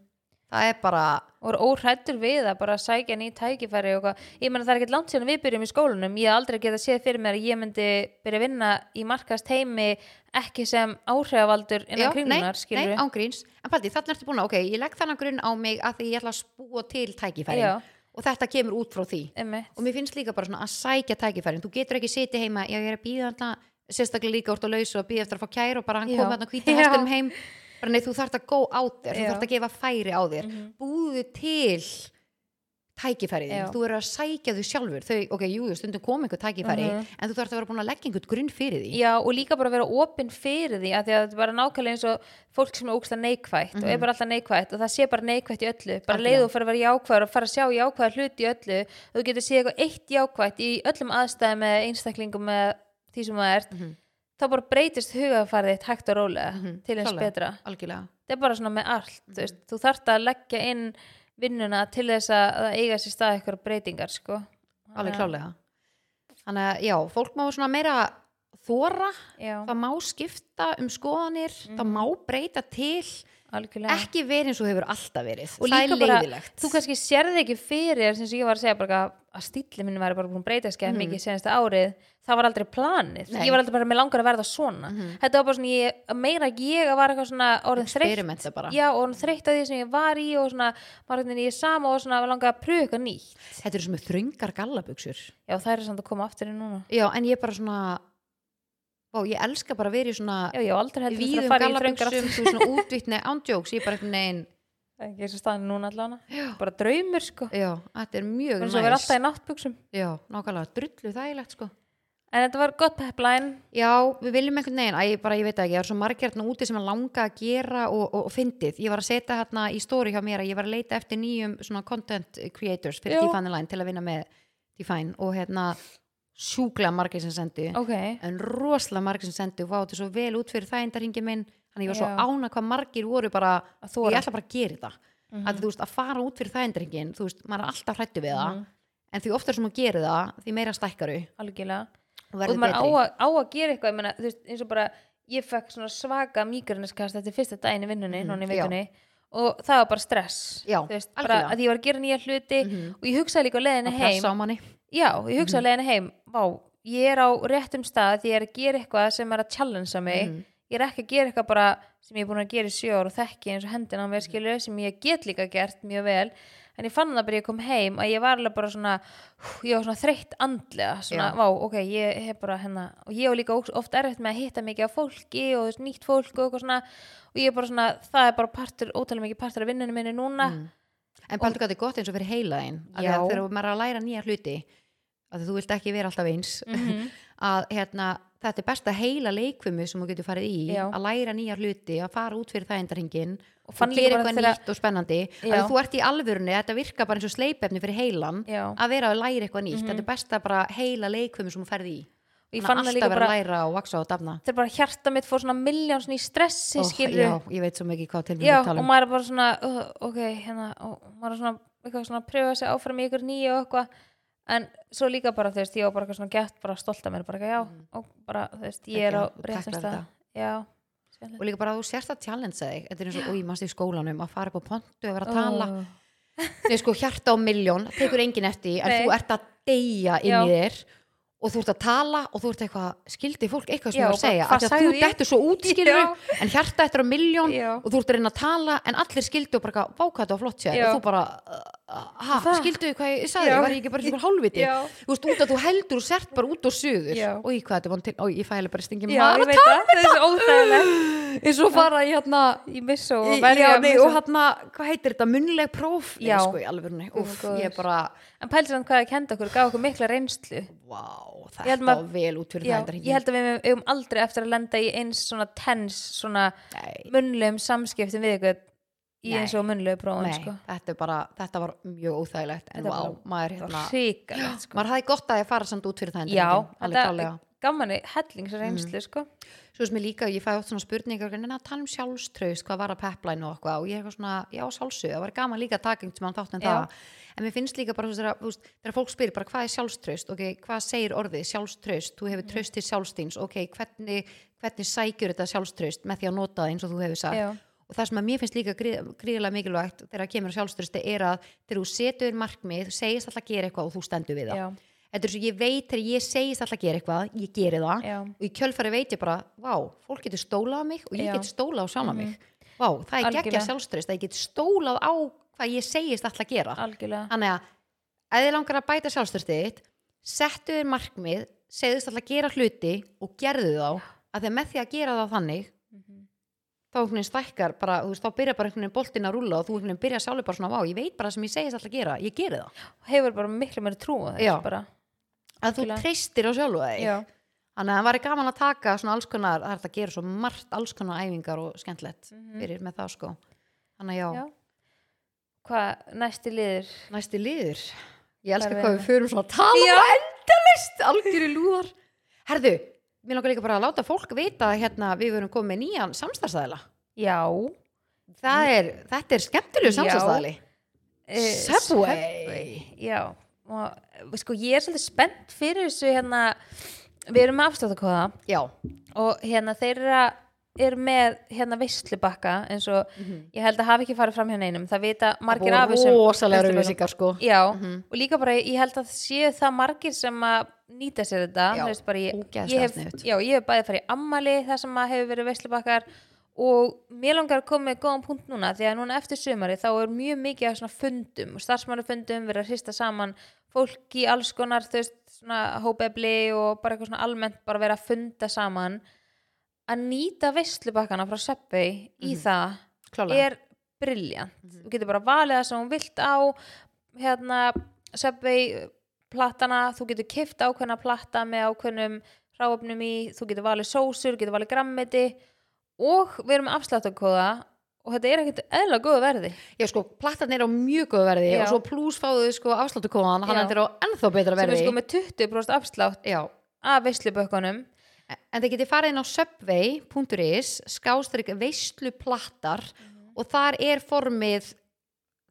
Það er bara, og er óhrættur við að bara sækja ný tækifæri og hvað, ég meina það er ekkert langt síðan við byrjum í skólanum, ég hef aldrei geta séð fyrir mér að ég myndi byrja að vinna í markast heimi ekki sem áhrifavaldur innan nei, kringlunar, nei, skilur við ángríns en paldi, þannig ertu búin að, ok, ég legg þannig grunn á mig að því ég ætla að spúa til tækifærin Já. og þetta kemur út frá því Einmitt. og mér finnst líka bara svona að sækja tækifærin þú getur ekki setið heima, ég er að býða sérstaklega líka úr að lausa og býða eftir að fá kæru og bara hann Já. kom þarna hvíta Já. hestunum heim bara nei, þú þarft að go out there, þú Já. þarft að gefa færi á þér Mhm. búðu til tækifærið þín, Já. þú eru að sækja þau sjálfur þau, ok, jú, stundum kom einhver tækifæri Mhm. en þú þarft að vera búin að leggja einhvern grunn fyrir því Já, og líka bara vera opinn fyrir því að því að þetta er bara nákvæmlega eins og fólk sem er ógstlega neikvætt og er bara alltaf neikvætt og það sé bara neikvætt í öllu bara Mhm. Leið og fara að vera jákvæður og fara að sjá jákvæður hluti í öllu þú getur séð eitthvað eitt jákvætt í öllum aðstæðum það Mhm. þá bara breytist hugafarið þitt hægt og rólega Mhm, til eins klálega. betra algjörlega þetta er bara svona með allt Mhm. þú, veist, þú þarft að leggja inn vinnuna til þess að, að eiga sér stað eitthvað breytingar sko. alveg klálega þannig að já, fólk má svona meira þóra, já, það má skipta um skoðanir, það Mhm. má breyta til algjörlega ekki verið eins og hefur alltaf verið Og það er bara, leiðilegt þú kannski sérði ekki fyrir sem ég var að segja bara að stíli minn væri bara búin að breyta skemmt mikið senasta árið, það var aldrei planið. Nei. Ég var aldrei bara með langar að verða svona. Þetta var bara svona, ég, meira ég að var eitthvað svona orðin þreytt. Já, og orðin þreytt að því sem ég var í og svona, var hérna í sama og svona langar að eitthvað nýtt. Þetta eru er þröngar gallabuxur. Já, það er samt að koma aftur inn núna. Já, en ég er bara svona Ó, ég elska bara að vera í svona já, fara í þröngar gallabuxum þú veist, svona útvítni ándjóks ég er bara einhvern veginn ekki eins og staðin núna allavega. Bara draumur sko, Já, þetta er mjög eins og vera alltaf í náttbuxum. Já, nákvæmlega, drullu þægilegt sko. En þetta var gott pepline Já, við viljum einhvern veginn, ég bara, ég veit ekki, það er svo margir hérna úti sem að langa að gera og, og, og fyndið. Ég var að setja hérna í story hjá mér að ég var að leita eftir nýjum svona content creators fyrir. Define Line til að vinna með Define og hérna sjúklega margir sem sendi ok, en rosalega margir sem sendi og vá þetta svo vel út fyrir þægindarhingi minn þannig ég var svo ána hvað margir voru bara Að ég ætla bara að gera þetta. Að þú veist, að fara út fyrir þægindarhingin þú veist, maður er alltaf hrættu við það. En því oftar sem þú gerir það, því meira stækkaru algjörlega. Og og maður á að, á að gera eitthvað ég meina, þú veist, eins og bara ég fekk svona svaka mígraniskast þetta er fyrsta daginn í vinnunni, Mhm, já. vikunni og það var bara stress Já, veist, bara. Mhm. að ég var að gera nýja hluti og ég hugsaði líka að heim. á manni. Já, ég hugsaði Mhm. á leiðinni heim ég er á réttum stað ég er að gera eitthvað sem er að challengea mig. Mhm. Ég er ekki að gera eitthvað bara sem ég er búin að gera í sjö ár og þekki eins og hendina á mér skilur sem ég get líka gert mjög vel. En ég fann það bara ég kom heim að ég var alveg bara svona ég var svona þreytt andlega svona, vá, ok, ég hef bara hérna og ég var líka óks- oft erfitt með að hitta mikið af fólki og veist, nýtt fólk og eitthvað svona og ég er bara svona, það er bara partur ótalega mikið partur af vinnunum minni núna. Mm. en þetta er gott eins og fyrir heilaðin þegar maður er að læra nýja hluti að þú vilt ekki vera alltaf eins. Mhm. að hérna, þetta er besta heila leikfumi sem þú getur farið í Já. að læra nýja hluti, að fara út fyrir þægindarhingin Og og, bara eitthvað nýtt og spennandi. Að þú ert í alvörunni, þetta virka bara eins og sleipefni fyrir heilan Já. að vera að læra eitthvað nýtt, Mhm. þetta er besta bara heila leikfumi sem þú ferð í. Að það alltaf bara að læra og vaksa og dafna. Þetta er bara hjarta mitt fór svona miljónsn í stressi skilur já, ég veit svo mikið hvað til við tala og um. maður er bara svona uh, ok, hérna, og maður er svona eitthvað svona að pröfa sig áfram í ykkur nýju og eitthvað en svo líka bara, þú veist, ég var bara eitthvað svona gett bara stolt af mér, bara já, og bara þú veist, ég er á réttum stað. já, og líka bara að þú sérst að challenge þig. Þetta er eins og, ég mannst í skólanum að fara upp á pontu og vera að tala? Ó, Nei, sko, hjarta á milljón, tekur enginn eftir en Nei. þú ert að deyja inn í þér og þú ert að tala og þú ert eitthvað skildi fólk eitthvað sem þú ert að segja? að þú ég? dettur svo út skilur Já. en hjarta eftir á milljón og þú ert að reyna að tala en allir skildi og bara þetta var flott sér og þú bara, uh, ha, Það? skildu hvað ég sagði, Já. var ég ekki bara svona hálfviti? Þú veist, út að þú heldur og sért bara út og suður. Já. og í hvað þetta var til, og ég fæli bara stingi já, ég veit það, það er eins og fara í hérna ég og í- að nei, missa. og hérna, hvað heitir þetta, munnileg próf? Já. Sko, í alvörunni, úff, góður. ég er bara en pælið samt hvað það kenda okkur, gaf okkur mikla reynslu. Ég held þetta maður- var vel út fyrir það ég held að við eigum aldrei eftir að lenda í eins svona tens svona munlegum samskiptum við ykkur í eins og munlegu prófum sko. þetta, bara, þetta var mjög óþægilegt en vá, maður hérna sko. maður hafði gott að ég fara samt út fyrir það já, þetta gaf manni hellingsreynslu sko. Svo sem ég líka, ég fæði oft svona spurningar en að tala um sjálfströst, hvað var að pepline og og ég er eitthvað svona, já sjálfsög það var gaman líka að taka einhvern þátt en það. En mér finnst líka bara þú veist, þegar, fólk spyr bara hvað er sjálfströst ok, hvað segir orðið sjálfströst þú hefur tröst til sjálfstíns, ok, hvernig hvernig sækjur þetta sjálfströst með því að nota það eins og þú hefur sagt. Og það sem að mér finnst líka gríð- gríðarlega mikilvægt þegar það kemur á sjálfströsti er að þegar þú setur markmið, segist alltaf að gera eitthvað og þú stendur við það. Já, þetta er svo ég veit þegar ég segist alltaf að gera eitthvað ég geri það já, og í kjölfari veit ég bara, vá, fólk getur stólað á mig og ég Já. get stólað á sjálfa mig. Vá, það er geggja sjálfströst að ég get stólað á hvað ég segist alltaf að gera. Algjörlega. Þannig að ef þið langar að bæta sjálfströstið þitt settu þá að að að einhvern veginn stækkar bara, þú veist, þá byrja bara einhvern veginn boltin að rúlla og þú einhvern veginn byrja sjálfur bara svona, vá, ég veit bara sem ég segist alltaf að gera, ég geri það. Hefur bara miklu meiri trú á Já. þess bara. Að þú treystir á sjálfu þig. Þannig að það væri gaman að taka svona alls konar, það er hægt að gera svo margt alls konar æfingar og skemmtilegt fyrir með það sko. Þannig að já, já. Hvað næsti liður? Næsti liður. Ég elska Hvað við við förum svona að tala Mér langar líka bara að láta fólk vita að hérna við verum komið nýjan samstarfstæðila. já Það er, þetta er skemmtilegu Já. samstarfstæðili. eh, Subway. já og sko ég er svolítið spennt fyrir þessu hérna við erum með afsláttakóða Já, og hérna þeir eru að er með hérna veislubakka eins og ég held að hafi ekki farið fram hérna einum það vita margir af þessum rosalega auðvísingar sko. Já, og líka bara ég held að séu það margir sem að nýta sér þetta. Já, veist, bara, ég, ég hef, já, ég hef bæði farið ammali þar sem að hefur verið veislubakkar og mér langar að koma með góðan punkt núna því að núna eftir sumari þá er mjög mikið af svona fundum starfsmannufundum verið að hrista saman fólk í alls konar þú veist, svona hópefli og bara eitthvað svona almennt bara vera að funda saman að nýta veislubakkana frá Subway í það Klálega. er briljant þú getur bara valið það sem hún vilt á hérna Subway plattana, þú getur kift ákveðna platta með ákveðnum hráöfnum í, þú getur valið sósur, getur valið grammeti. Og við erum afsláttakóða og þetta er ekkert eðla góða verði. Já sko, plattan er á mjög góð verði Já. og svo pluss fáðu sko afsláttu kóðan hann er á ennþá betra sem er verði. sko með 20% afslátt Já, af veislubökkunum en þið getið farið inn á subway.is skástrík veisluplattar og þar er formið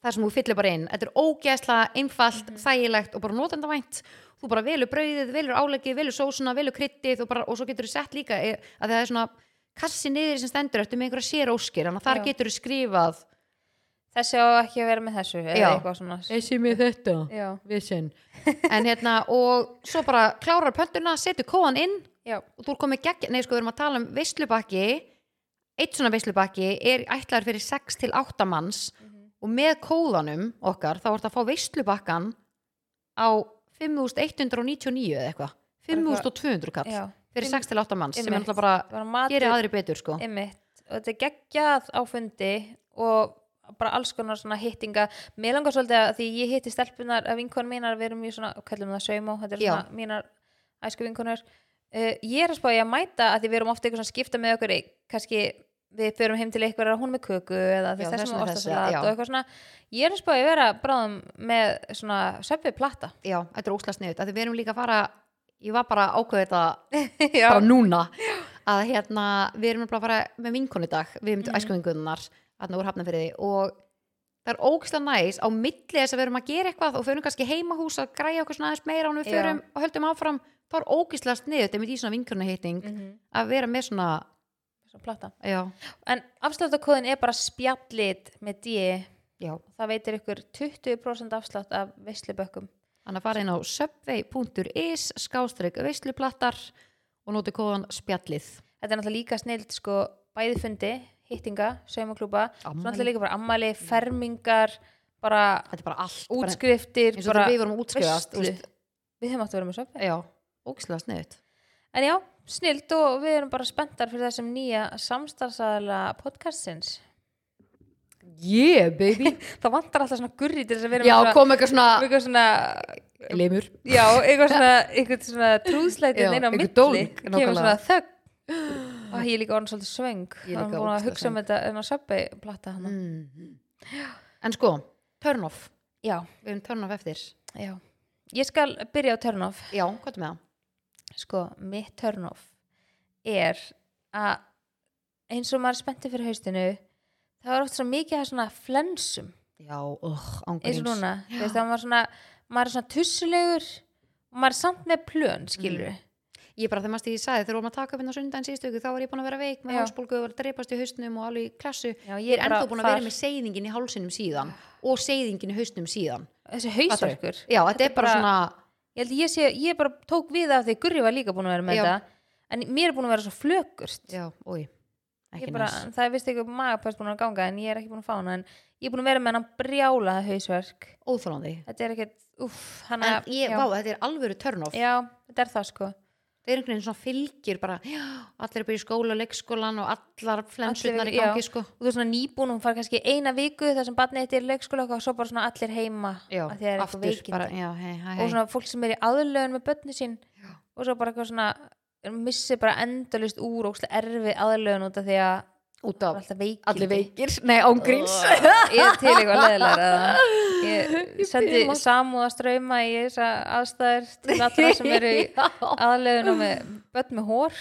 þar sem þú fyllir bara inn. Þetta er ógeðslega einfalt, þægilegt og bara notendavænt. Þú bara velur brauðið, velur álegið, velur sósuna, velur kryttið og, bara, og svo getur þú sett líka e, að það er svona kassi niður sem stendur eftir með einhverja séróskir. Þannig að þar Já. getur þú skrifað þessi á ekki að vera með þessu eða eitthvað svona. Þessi með þetta en hérna og svo bara klárar pöntuna, setur kóan inn Já. og þú er komið gegn, nei sko við erum að tala um veislubakki eitt svona veislubakki er ætlaður fyrir 6 til 8 manns og með kóðanum okkar þá ert að fá veislubakkan á 5199 eða eitthvað 5200 kall Já. fyrir 6 til 8 manns sem er náttúrulega bara gerir aðri betur sko Einmitt. og þetta er geggjað á fundi og bara alls konar svona hittinga mér langar svolítið að því ég hitti stelpunar af vinkonum mínar, við erum í svona, kallum það saumá þetta er Já. svona mínar æsku vinkonur uh, ég er að spá ég að mæta að því við erum ofta eitthvað svona skipta með okkur kannski við förum heim til eitthvað hún með köku eða Já, þess þessum þessum og já. eitthvað svona ég er að spá ég að vera bráðum með svona söpvi platta já, þetta er óslega sniðut að við erum líka að fara ég var bara að ákveða þetta já, bara núna að hérna, við erum bara að fara með vinkon í dag við erum mm. æskuvingunnar hérna úr hafnafyrði og það er ógislega næs á milli þess að við erum að gera eitthvað og förum kannski heimahús að græja okkur svona aðeins meira og við Já. förum og höldum áfram þá er ógislega sniðut einmitt í svona vinkunahitting Mhm. að vera með svona svona platta. Já, en afsláttakóðin er bara spjallit með D. Já, það veitir ykkur 20% afslátt af veislubökkum. Þannig að fara inn á subway.is skástrík veisluplattar og nóti kóðan spjallið. Þetta er náttúrulega líka snild sko bæði fundi, hittinga, Afmæli. náttúrulega líka bara ammali, fermingar bara þetta er bara allt bara, útskriftir bara þegar við vorum útskrifast við hefum átt að vera með já, ógislega sniðut en já, snild og við erum bara spenntar fyrir þessum nýja samstarfsaðala podcastins yeah baby. Það vantar alltaf svona gurri til þess að vera já, með svona svona, eitthvað svona limur. Já, eitthvað svona, eitthvað svona trúðslætið Já, inn á milli. dólg, kemur svona þögg og ég er líka orðin svolítið svöng. Ég er líka búin að hugsa um þetta en á söpbi platta hana. Mm. en sko, turn off. Já, við erum turn off eftir. Já. Ég skal byrja á turn off. Já, hvað er með? það? Sko, mitt turn off er að eins og maður er spenntið fyrir haustinu það er oft svo mikið að svona flensum. Já, uh, eins og núna, veist, maður svona maður er svona tussulegur og maður er samt með plön, skilur Mm. ég bara þegar maður stíði sagði þegar vorum að taka upp hérna á sundaginn síðustu þá var ég búin að vera veik með hálsbólgu og var að dreipast í haustnum og alveg í klassu Já, ég er bara ennþá búin að þar. vera með seyðingin í hálsinum síðan og seyðingin í haustnum síðan. Þessi hausverkur. Já, þetta, er bara svona ég held ég sé, ég bara tók við af því Gurri var líka búin að vera með Já. þetta en mér er búin að vera svo flökust já, Ég ekki bara, næs. það er vist eitthvað magapæst búin að ganga en ég er ekki búin að fá hana en ég er búin að vera með hann brjála hausverk. Óþólandi þetta er ekkert, uff hann en ég, vá, þetta er alvöru turn off. Já, þetta er það sko það er einhvern veginn svona fylgir bara, já, allir er bara í skóla, leikskólan og allar flensurnar í gangi já. sko. og þú er svona nýbúin, hún far kannski eina viku þar sem barnið þetta er leikskóla og svo bara svona allir heima já, af því það er eitthvað já, hei, og svona fólk sem er í aðlögun með börni sín og svo bara eitthvað svona missi bara endalist úr og erfi aðlögun út af því að út af allir veikir, nei, ángríns ég er til eitthvað leðilega ég sendi fíla. samúð að ströyma í þessa aðstæður til allra sem eru í aðlögun og með börn með hór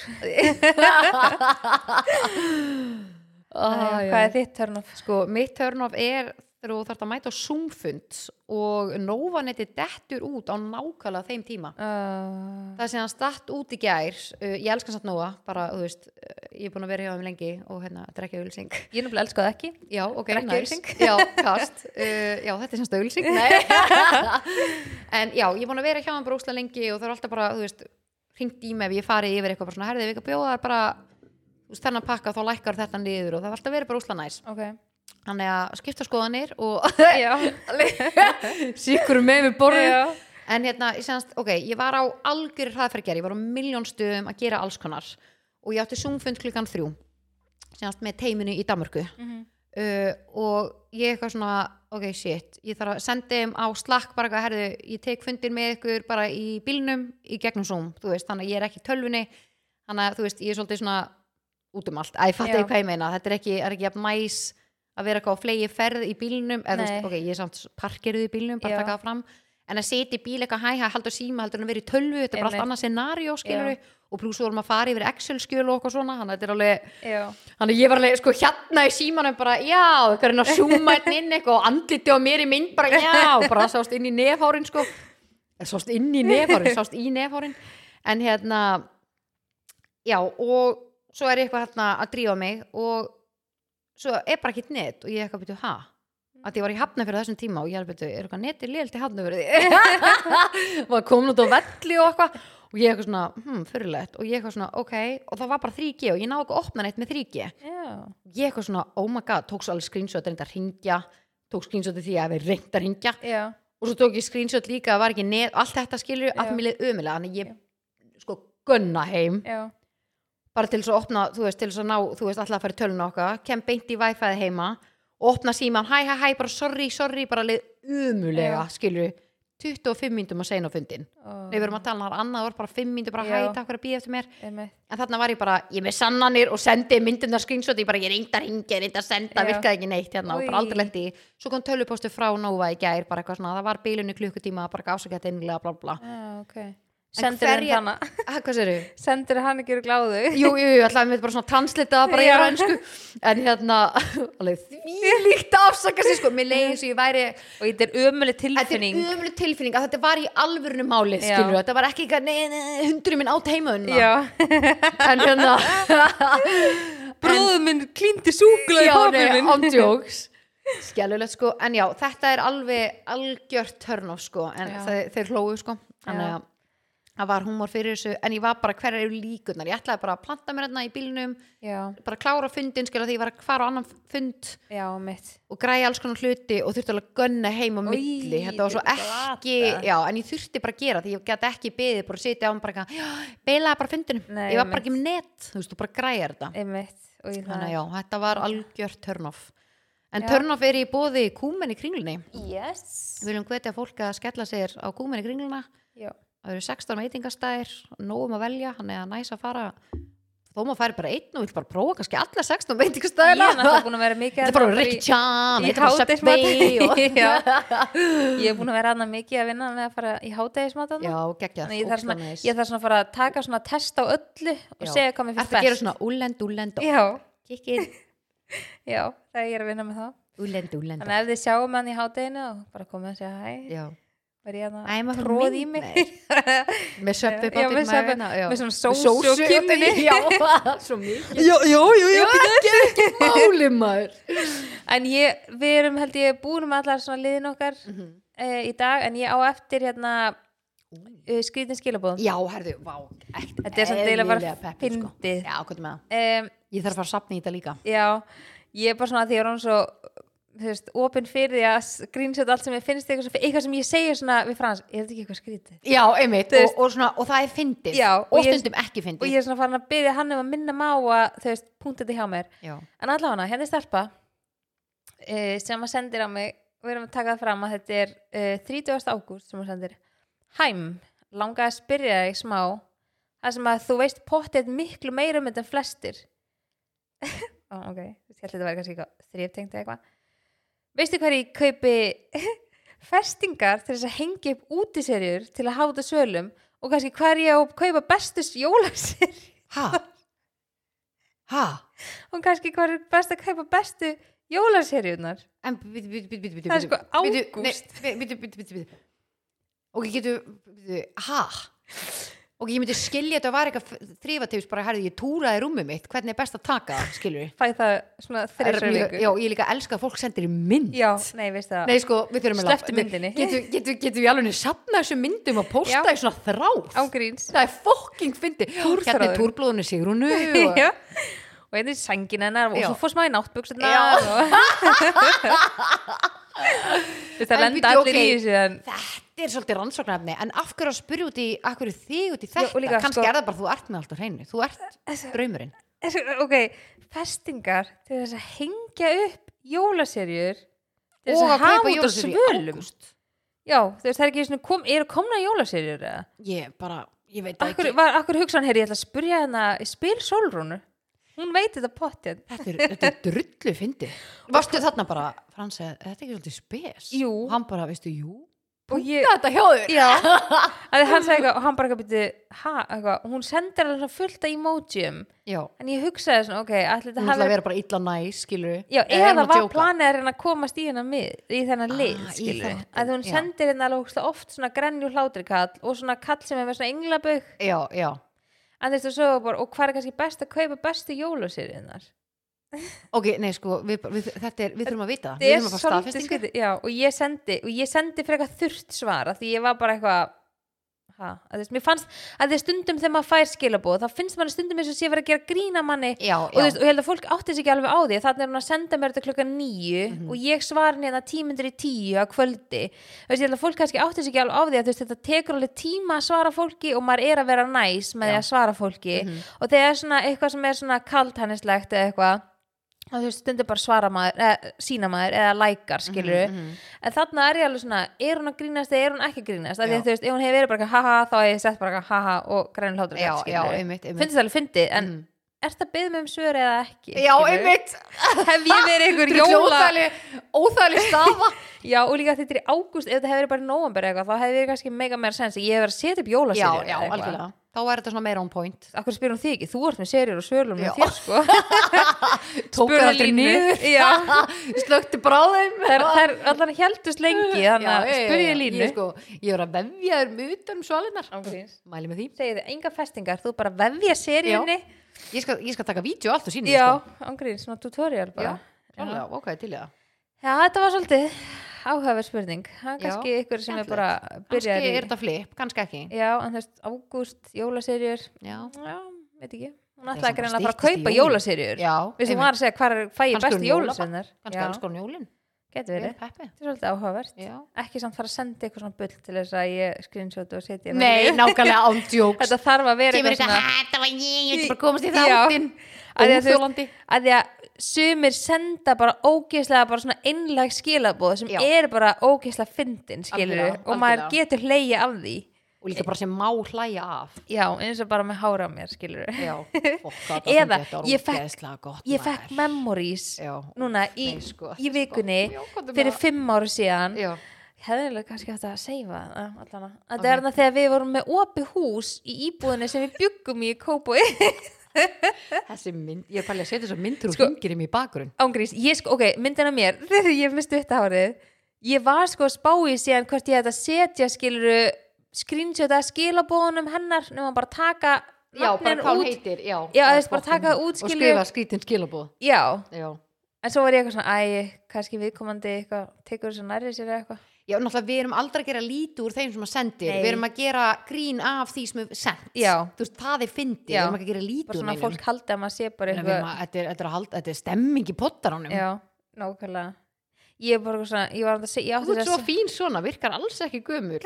ah, hvað er þitt törn of? sko, mitt turn off er þegar þú þarf að mæta á Zoom-fund og Nova-neti dettur út á nákvæmlega þeim tíma. Uh, það sé hann statt út í gær uh, ég elska samt Nova, bara, þú veist uh, ég er búin að vera hjá þeim lengi og hérna drekja ölsing ég er náttúrulega elskað ekki. Já, ok, Drekja auglýsing. já, kast, uh, já, þetta er semst ölsing en já, ég er búin að vera hjá þeim bara óslega lengi og það er alltaf bara, þú veist hringt í mig ef ég farið yfir eitthvað bara svona, herðið við ekki að bjóða þær bara þú veist, þennan pakka þá lækkar þetta niður og það var alltaf verið bara óslega næs. Ok, þannig að skipta skoðanir og síkur með við borðið. Já. en hérna, ég semst, ok, ég var á algjör hraðferðgerð, ég var á miljón stöðum að gera alls konar og ég átti Zoom-fund klukkan þrjú semst með teiminu í Danmörku. Mhm. uh, og ég eitthvað svona ok, shit, ég þarf að senda þeim á slakk bara eitthvað, herðu, ég tek fundir með ykkur bara í bílnum í gegnum Zoom þú veist, þannig að ég er ekki tölvunni. Þannig að þú veist, ég er svolítið svona út um allt, að ég fatt Já. ekki hvað ég meina. Þetta er ekki, er ekki jafn næs að vera eitthvað á flegi ferð í bílnum eða veist, ok, ég er samt parkeruð í bílnum en að setja í bíl eitthvað hæ, hæ, haldur síma heldur en að vera í tölvu, þetta er bara allt annað scenario skilur Já. og pluss vorum að fara yfir Excel-skjöl og eitthvað svona, þannig að þetta er alveg já. Þannig að ég var alveg sko hérna í símanum bara já, eitthvað er að zooma einn inn eitthvað og andliti á mér í mynd bara já, bara sást inn í nefhárin sko. Eh, sást inn í nefhárin, sást í nefhárin en hérna já og svo er ég eitthvað hérna að drífa mig og svo er bara ekkert net og ég er eitthvað byrju ha að ég var í hafna fyrir þessum tíma og ég er byrju, er eitthvað neti liðlt í hafna fyrir var komin út á velli og eitthvað og ég eitthvað svona, hm, fyrirlegt og ég eitthvað svona, ok, og það var bara 3G og ég náðu ekki að opna neitt með 3G já. ég eitthvað svona, oh my god, tók svo alveg screenshot reynda að ringja, tók screenshot því að við reynda að ringja já. og svo tók ég screenshot líka að var ekki net, allt þetta skilur Já. allt þannig ég sko. Bara til þess að opna þú veist, til þess að ná, þú veist, alltaf að fara í tölun okkar kem beint í wifi heima opna síman, hæ, hæ, hæ, bara sorry, sorry bara leið ömulega, skilur 25 myndum að segna á fundin Nei, við erum að tala um það annað, var bara 5 myndur bara hæ, takk fyrir að býja eftir mér. Einmitt. en þarna var ég bara, ég með sannanir og sendi myndina screenshot, ég bara, ég reynda að ringja, reynda að senda, virkaði ekki neitt hérna og bara aldrei lendi, svo kom tölvupostu frá Nova í gær, bara eitthvað svona, það var sendur hverja- hana. Ah, sendur hann ekki úr gláðu Jú, jú, jú, alltaf með bara svona translita bara í Já. rænsku, en hérna alveg því líkt afsaka sér sko, mér leiði eins og ég væri og þetta er ömuleg Þetta er tilfinning umlega tilfinning að þetta var í alvörinu máli, skilur þetta var ekki nei, hundurinn minn át heimaðunna en hérna bróður minn klíndi súkulega í já, pappi nei, minn. ándjóks skjálulegt sko, en já, þetta er alveg algjört törn sko, en Já. þeir, þeir hlóðu sko. Þannig Já. Að var húmor fyrir þessu en ég var bara hverjar eru líkurnar? Ég ætlaði bara að planta mér hérna í bílnum já, bara klára fundin, skilja því ég var að fara á annan fund já, og græja alls konar hluti og þurfti alveg að gunna heim á Oj, milli, þetta var svo ekki já, en ég þurfti bara að gera því ég gæti ekki beðið, bara að sitja á hann bara eitthvað, "Já, beilaði bara fundinum, Nei, ég var bara ekki með net. Þú veist, þú bara græjar þetta. Og þannig að já, þetta var algjört turn-off. En Já. turn-off er í bóði kúmen í kringlunni. Yes. Við viljum hvetja fólk að skella sér á kúmen í kringluna það eru 16 veitingastæðir nógum að velja, hann er að næsa að fara. Þó maður færi bara einn og vil bara prófa kannski alla 16 ég er veitingastæðina náttúrulega búin að vera mikið þetta er bara í- Chan þetta er bara og... Já. ég er búin að vera aðna mikið að vinna með að fara í hátægismat já, geggjað, Þannig ég þarf svona, ég svona að fara að taka svona test á öllu og Já. segja hvað mér Ertu finnst að gera best. svona úlend, úlend og já, það ég er að vinna með það. Úlend, úlend þannig að ef þið sjáum hann í hátæginu og bara komið að segja hæ. Já, var ég að Æma fyrir tróð í mig? með Já, með Subway- með svona sósu svo mikið. Já, já, já, ekki, ekki máli maður. En ég, við erum held ég búin með allar svona liðin okkar Mhm. uh, í dag en ég á eftir hérna uh, skrítin skilabóðum já, herðu, vá ekkert Þetta er samt eiginlega bara sko. fyndið. já, hvað er með það. Um, ég þarf að fara að sapna í þetta líka. Já, ég er bara svona að því að ég er hann svo þú veist, opinn fyrir því að skrýnsett allt sem ég finnst eitthvað, sem- eitthvað sem ég segir svona við Frans, er þetta ekki eitthvað skrítið? já, einmitt, og, og, svona, og það er fyndið og og ég- stundum ekki Og fyndið ég er svona farin að byggja hann um að minna má að þú veist, punkta þetta hjá mér. Já, En allavega, hérna er stelpa uh, sem að sendir á mig og við erum að taka það fram að þetta er uh, 30. ágúst sem að sendir. Hæm, langaði að spyrja þig smá það sem að þú veist pottið miklu meira um þetta en flestir. Ok, ég held að þetta væri kannski eða eitthvað Veistu hvað ég kaupi festingar til þess að hengja upp útiserjur til að háta sölum? Og kannski hvað ég að kaupa bestus jólasir ha? Ha, og kannski hvað er best að kaupa bestu jólaseríunar En bítu, bítu, bítu, bítu Það er sko ágúst. nei, Bítu, bítu, bítu, bítu Ok, getur, bítu, ha? Ok, ég myndi skilja þetta var eitthvað þrýfatips bara, herði, ég túraði rúmið mitt hvernig er best að taka, það, við fæ það svona þreysar Já, viku ég líka elska að fólk sendir í mynd já, nei, veist það Nei, sko, við þurfum að Slepptu myndinni. Getur getu, getu við alveg safna þessum myndum og posta Já. í svona þráð ángríns Það er fokking fyndi Hérna er Túrþráður. túrblóðinu Sigrúnu og... já. og einnig sængin hennar og Já. svo fór smá í náttbuksunar Já. og... En lenda allir í þessu Þetta er svolítið rannsóknarefni En af hverju að spyrja út í Af hverju þig út í Já, þetta? og líka, Kannski sko- er það bara þú ert með allt á hreinu Þú ert draumurinn. ok, festingar til þess að hengja upp jólaserjur til þess að að hafa út í svölum. já, veist, það er ekki svona kom, eru komna jólaserjur eða? Ég bara, ég veit Akkur, ekki. var, akkur hugsan, heyri, ég ætla að spurja hana spyr Solrúnu, hún veit þetta pottið. Þetta er, þetta er drullu fyndi Varstu þarna bara, Frans, er þetta ekki svolítið spes? Jú. Hann bara, veistu, jú og ég, Þetta hjá þér. Að hann sagði eitthvað og hann bara eitthvað byrju, ha, eitthvað, og hún sendir svona fullt af emojum Já, en ég hugsaði svona, ok, allir hún þetta ætla hafi að vera bara illa næs, skilur Já, eða var planið að reyna að komast í hennar mið, í þennan Ah, lið, skilur þáttinn, að hún sendir hérna alveg ógeðslega oft svona grenju hlátrikall og svona kall sem með svona englabögg Já, já. En þú veist og svo bara, og hvað er kannski best að kaupa bestu jólasýriðnar Ok, nei, sko, við, við, þetta er, við þurfum að vita Við þurfum að fá staðfestingu. já, og ég sendi, og ég sendi frekar þurft svar af því ég var bara eitthvað ha, að fannst að því stundum þegar maður fær skilabóð, þá finnst manni stundum eins og sé verið að gera grína manni. Já, og, já, veist, og ég held að fólk átti sig ekki alveg á því þannig er hún að senda mér þetta klukkan nýju Mhm. og ég svar hérna tímundur í tíu að kvöldi. Veist, ég held að fólk kannski átti sig ekki alveg á því að veist, þetta tekur alveg tíma að svara fólki og maður er að vera næs með því að svara fólki. Mhm. og þegar er svona eitthvað sem er svona kaldhænislegt eða eitthvað og þú veist, stundur bara svara maður eða, sína maður eða lækar skilur Mhm, mhm. en þarna er ég alveg svona, er hún að grínast eða er hún ekki að grínast, af því að þú veist, ef hún hefur verið bara haha, þá hef ég sett bara haha og grænum hlátur finnst það alveg fyndið, en Mhm. Ert það byggð með um svör eða ekki? Já, einmitt. Hef ég verið einhver er jóla Óþægileg staða. Já og líka þetta er í ágúst ef þetta hefur verið bara í nóvember eitthvað þá hefði verið kannski mega meira sens ég hefur verið að setja upp Já, jólaserjur já, algjörlega. Þá er þetta svona meira on point. Akkur spyr hún þig ekki, þú ert með serjur og svölum Já. með þér sko. Tók Spurðu það aldrei Línu. niður. Já. Slökti bráðum. Það er allan heldust lengi þannig að spyr ég línu. Ég, sko, ég er að vefja þér utan um svalinnar Ángríns. Mæli með því. Segið þið, enga festingar, þú bara vefja seríunni Ég skal, ég skal taka vídeo allt og síni Já, sko. ángríns, svona tutorial bara. Já, ok, til í það. Já, þetta var svolítið áhugaverð spurning. Það er Já, kannski ykkur sem er bara Kannski byrjar í er þetta flip, kannski ekki. Já, en þú veist, ágúst, jólaserjur Já, Já, veit ekki. Hún ætlaði ekki reyna bara að fara að kaupa jólaserjur já Við sem var að segja hvað er fæ ég Kannski bestu jólabarn. jólasennar Kannski Já, elskar hún jólin getur er verið. Þetta er svolítið áhugavert. Já. Ekki samt fara að senda eitthvað svona bull til þess að ég screenshot og setja Nei, nákvæmlega ándjóks Þetta þarf að vera eitthvað svona þetta var ég, ég ætla bara komast í þáttinn. Óþjólandi því að sumir senda bara ógeðslega bara svona einlæg skilabóð sem Já. er bara ógeðslega fyndin skilur Algjörlega, og maður algjörlega. getur hleyja af því Og líka bara sem má hlæja af já, eins og bara með hára á mér skilur Já, fokk, það Eða, þetta ég fekk- gott ég fekk memories Já, núna í, nei, sko, í vikunni sko. Komdu með fyrir fimm ára síðan. Já, hefðilega kannski haft að seifa það allana. þetta er þarna þegar við vorum með opi hús í íbúðinni sem við byggum í Kópói þessi mynd, ég er pælið að setja þessar myndir og Sko- hringir í mig í bakgrunn. Ángrís, ég sko, ok, myndin af mér þegar ég misti upp hárið. Ég var sko að spá í síðan hvort ég ætti að setja skiluru screenshota skilabóðunum hennar nema bara taka Já, bara hvað hún heitir Já, Já, það þess bara taka það út, Og skrifa skrítin skilabóð já, Já, en svo var ég eitthvað svona æ, kannski viðkomandi eitthvað tekur þess að nærri sér eitthvað. Já, náttúrulega við erum aldrei að gera lítið úr þeim sem að sendir. Nei. Við erum að gera grín af því sem sendt Já. Þú veist, það er fyndið, við erum að gera lítið bara svona fólk haldi að maður sé bara við eitthvað að- Þetta er, þetta er, að halda, þetta er stemming í pottaránum já, nákvæmlega ég svona, ég var að segja Þú ert svo fín svona, virkar alls ekki gömur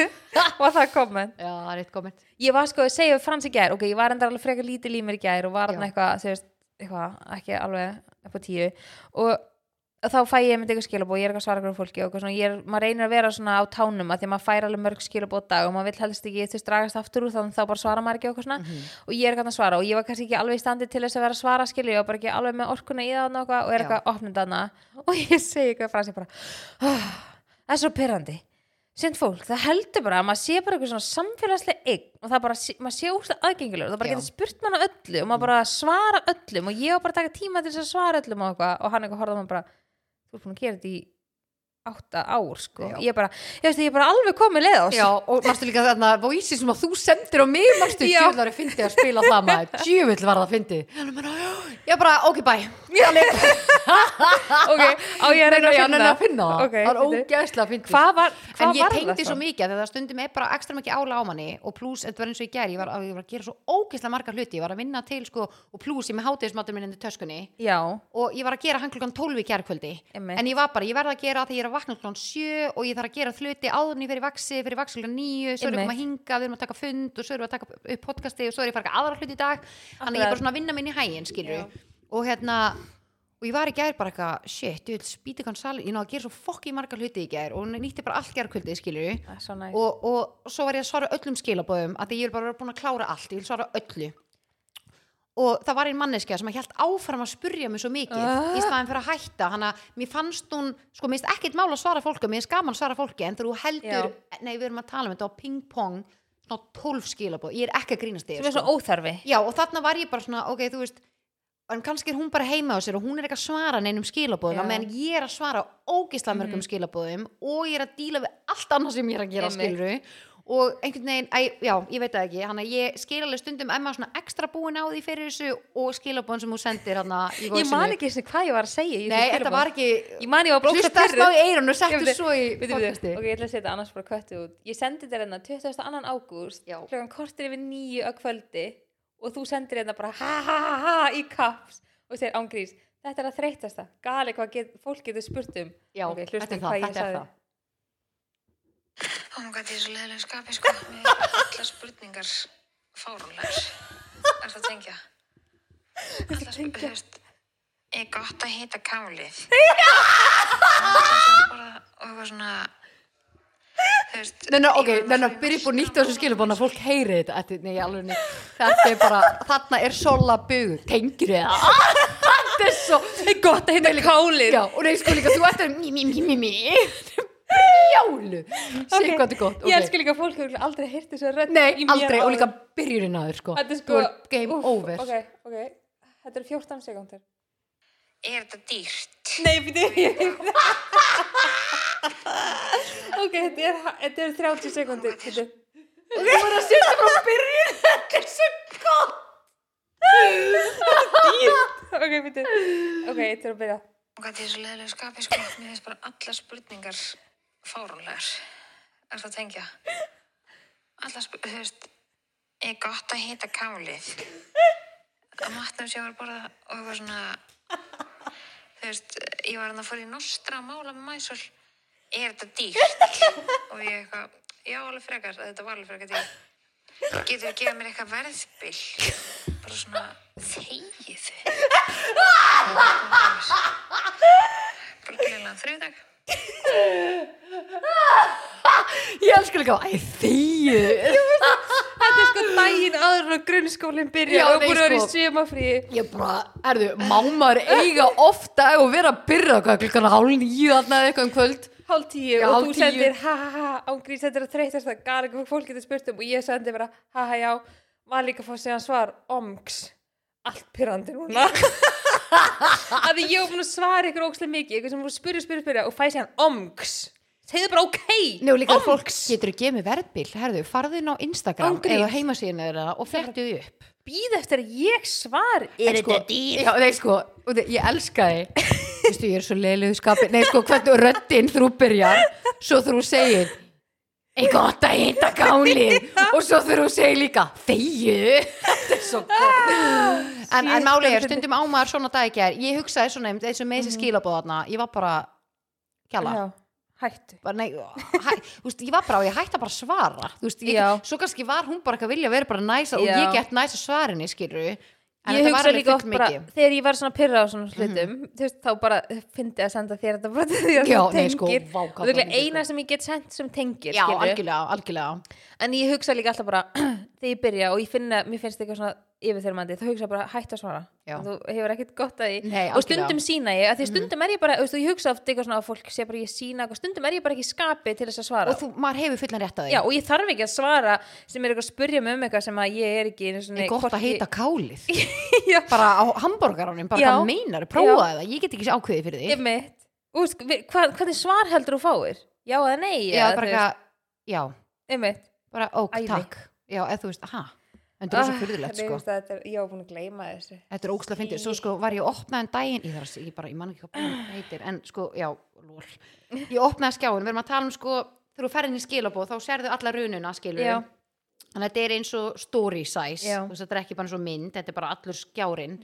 og það komment? Já, það er eitt komment. Ég var sko að segja Frans í gær ok, ég var enda alveg frekar lítið límir í gær og var hann eitthvað, veist, eitthvað ekki alveg upp á tíu. Og þá fæ ég myndi eitthvað skilabóð, ég er eitthvað að svara hverju fólki og svona, er, maður reynir að vera svona á tánum að því að maður fær alveg mörg skilabóð á dag og maður vill helst ekki, veist, dragast aftur úr þannig þá bara svara maður ekki og svona. Og ég er eitthvað að svara og ég var kannski ekki alveg í standi til þess að vera að svara skilju, var bara ekki alveg með orkuna í það og og er eitthvað opnið þarna. Og ég segi eitthvað frá sig bara "Ah, það er svo pyrrandi Sint fólk, það heldur bara að maður sé bara eitthvað svona samfélagslega eign og það bara, maður sé úrst aðgengilegur það bara Já. getur spurt mann á öllu og maður bara svara öllum og ég var bara að taka tíma til þess að svara öllum og og hann eitthvað horfði á maður bara þú ert búin að gera þetta í átta ár sko, Já. ég bara, ég veist, ég er bara alveg komið leið á Já, og mástu líka þarna voice sem að þú sendir á mig, mástu að fyndi að spila það maður, djúvill var það að fyndi ég bara, ok, bæ ok, á ég reyna að finna að finna það, Ok, það er ógæðslega að fyndi hvað var, en hvað ég tengdi svo mikið að það stundum er bara ekstra mikið ála á manni og pluss, þetta var eins og ég ger ég var, ég var að gera svo ógeðslega margar hluti ég var að vinna til sko, og pluss ég með hátegismatur minn að gera hann klukkan 12 í gærkvöldi Einmitt. en ég var bara, ég verða að gera þegar ég að vakna klukkan 7 og ég þarf að gera hluti áður en ég fyrir vaksi, fyrir vaksi klukkan 9 svo er ég að hinga, við erum að taka fund og svo erum við að taka upp podcasti og svo er ég að fara aðra hluti í dag. Þannig ég er bara svona að vinna minn í hægin og hérna og ég var í gær bara eitthvað, shit, ég vil spýta kann sal ég náðu að gera svo fokki margar hluti í gær og nýtti bara allt er svo næst og, og svo var ég að svara öllum skilabóðum að því ég er bara búin að klára allt, ég vil svara öllu og það var einn manneskja sem að hjælt áfram að spurja mig svo mikið Ah. í staðin fyrir að hætta hann að mér fannst hún, sko mér finnst ekkert mál að svara fólki mér finnst gaman að svara fólki en þú heldur nei við erum að tala um þetta á ping-pong svona 12 skilabóð, ég er ekki að grínast þig er óþarfi já og þarna var ég bara svona, ok þú veist en kannski er hún bara heima á sér og hún er ekki að svara neinum skilabóðum Já. Meðan ég er að svara ógislega mörgum skilabóðum og ég er að díla við allt annað sem ég er að gera Einmitt. Og einhvern veginn, æ, já, ég veit það ekki hann að ég skil alveg stundum emma svona ekstra búin á því fyrir þessu og skilabóðum sem hún sendir hann í ég man ekki og hvað ég var að segja í nei, þetta var ekki ég man ég var bara ógeðslega hlusta pirruð. smá í eirun og Ég settu svo í podcasti. Ok, ég ætla að setja annars bara köttið út. Ég sendi þér hérna 22. ágúst klokkan kortir yfir nýju að kvöldi og þú sendir hérna bara ha ha ha ha í kaps og segir ángrís þetta er að þreytasta, gali hvað get, fólk getur spurt um. Já, Ok, hlustum þetta er það, ég þetta er það Hvað þetta er svo leðilega skapi, sko. Er allar spurningar fáránlegar. Er það að tengja? Allar spurningar, þú veist, er gott að hita kálið? Já! Og eitthvað svona, þú veist... Nei, nei, ok, ég var nei, nei, að byrja upp og nýtt á þessu skilabóðan að fólk heyri þetta Þetta, nei, alveg nei, þetta er bara, þarna er sola bug, tengir þið það Þetta er svo er gott að hérna kálið Já, og nei, sko líka, þú ert að mí, mí, mí, þetta er gott, ég ok. elskar líka fólk hefur aldrei heyrt þessu rödd Nei, í mér aldrei, og líka byrjurinn að þér, sko. Þetta er sko game úff, over. ok, ok, þetta er 14 sekundur Er þetta dýrt? Nei, býttu Ok, þetta er, þetta er 30 sekundir Býttu Þú voru að setja frá byrjun. Þetta er svo gott. Ok, býttu Ok, þetta er að byrja. Og hvað þetta er svo leðilega skapi, sko. Mér finnst bara allar spurningar fáránlegar. Er það að tengja? Spurningar, þú veist, er gott að hita kálið? Að matnum sé að vera borða og eitthvað svona, þú veist, ég var hann að fór í nostra að mála með mæsul. Er þetta dýrt? Og ég eitthvað, já, alveg frekar, þetta var alveg frekar dýrt. Getur við gefað mér eitthvað verðbill? Bara svona, þegið Bara gleðilega þriðdag. Ég elskar líka, æ, þýju Þetta er sko daginn áður og grunnskólinn byrja Já, og nei, búin að vera í sko. sumafríi Ég bara, erðu, má maður eiga ofta og vera að byrja hvað klukkan hálf nýju þarna eða eitthvað um kvöld? Hálf tíu Já, og hálf þú tíu. sendir ha ha ha ángrís þetta er að þreytast það gari hvað fólk getur spurt um og ég sendi bara ha ha já. Var líka að fá að segja svar omgs allt pyrrandi núna að ég var búin að svara ykkur ókslega mikið eitthvað sem búin að spyrja, spyrja, spyrja og fæ sér hann omgs segðu bara ok Nú líka Omgs. fólk getur að gefa mig verðbill Herðu, farðu inn á Instagram Ángríns. eða heimasíðinu þeirra og flettu upp. Býð eftir að ég svar En sko, Já, nei sko, og þið- ég elska þig. Vistu, ég er svo leiluðu skapi Nei sko, hvernig röddinn þú byrjar Svo þú segir Ei gott að hitta gálið Og svo þú segir líka Þegju. Þetta er svo gott. En, en málið er, stundum á maður svona dag ekki er Ég hugsaði svona um þessu með þessi skilabóðarna Ég var bara Kjalla. Já, hættu. Bara, nei, hæ, veist, ég var bara á, ég hætti að bara svara. Veist, ég, svo kannski var hún bara ekki að vilja vera bara næsa og ég gett næsa svarinni skilur en ég hugsa líka oft bara, mikið Mhm. þegar ég var svona pyrra á svona hlutum þú veist, þá bara fyndi að senda þér þetta bara því að það sko, tengir vá, hvað og það er eina sem ég get sendt sem tengir já, skilurðu. algjörlega, algjörlega en ég hugsa líka alltaf bara þegar ég byrja og ég finna, mér finnst eitthvað svona yfirþyrmandi þá hugsa bara hætt að svara. Já. þú hefur ekkert gott að því. Nei, og algjörlega. stundum sína ég, að því stundum er ég bara veist, og ég hugsa oft eitthvað svona að fólk sé bara ég sína eitthvað, stundum er ég bara ekki í skapi til þess að svara. Og þú, maður hefur fullan rétt að því. Já, og ég þarf ekki að svara sem er eitthvað að spurja mig um eitthvað sem að ég er ekki einu sinni, er gott að heita kálið. Já, bara á hambúrgaranum, bara Já. hvað meinar prófa það, ég get ekki ákveðið fyrir því. Einmitt. Þú veist, við- hvað, hvernig svar heldur þú fáir? Já eða nei? já, eða, bara þú veist, eitthvað, já, einmitt. Bara ók, Æði. takk. Já, eða þú veist, aha, en það er svo Ah, fyrðulegt nei, sko, þetta er, Ég var búin að gleyma þessu. Þetta er ógslag fyndið. Svo sko var ég að opna en daginn ég, þarf, að- ég bara, ég man ekki hvað búin heitir en sko, já, lól ég opnaði skjáin, við erum að tala um sko þegar þú ferð inn í skilabóð, þá serðu alla rununa skilur Já. þannig að þetta er eins og story size. Já. þetta er ekki bara eins og mynd, þetta er bara allur skjárin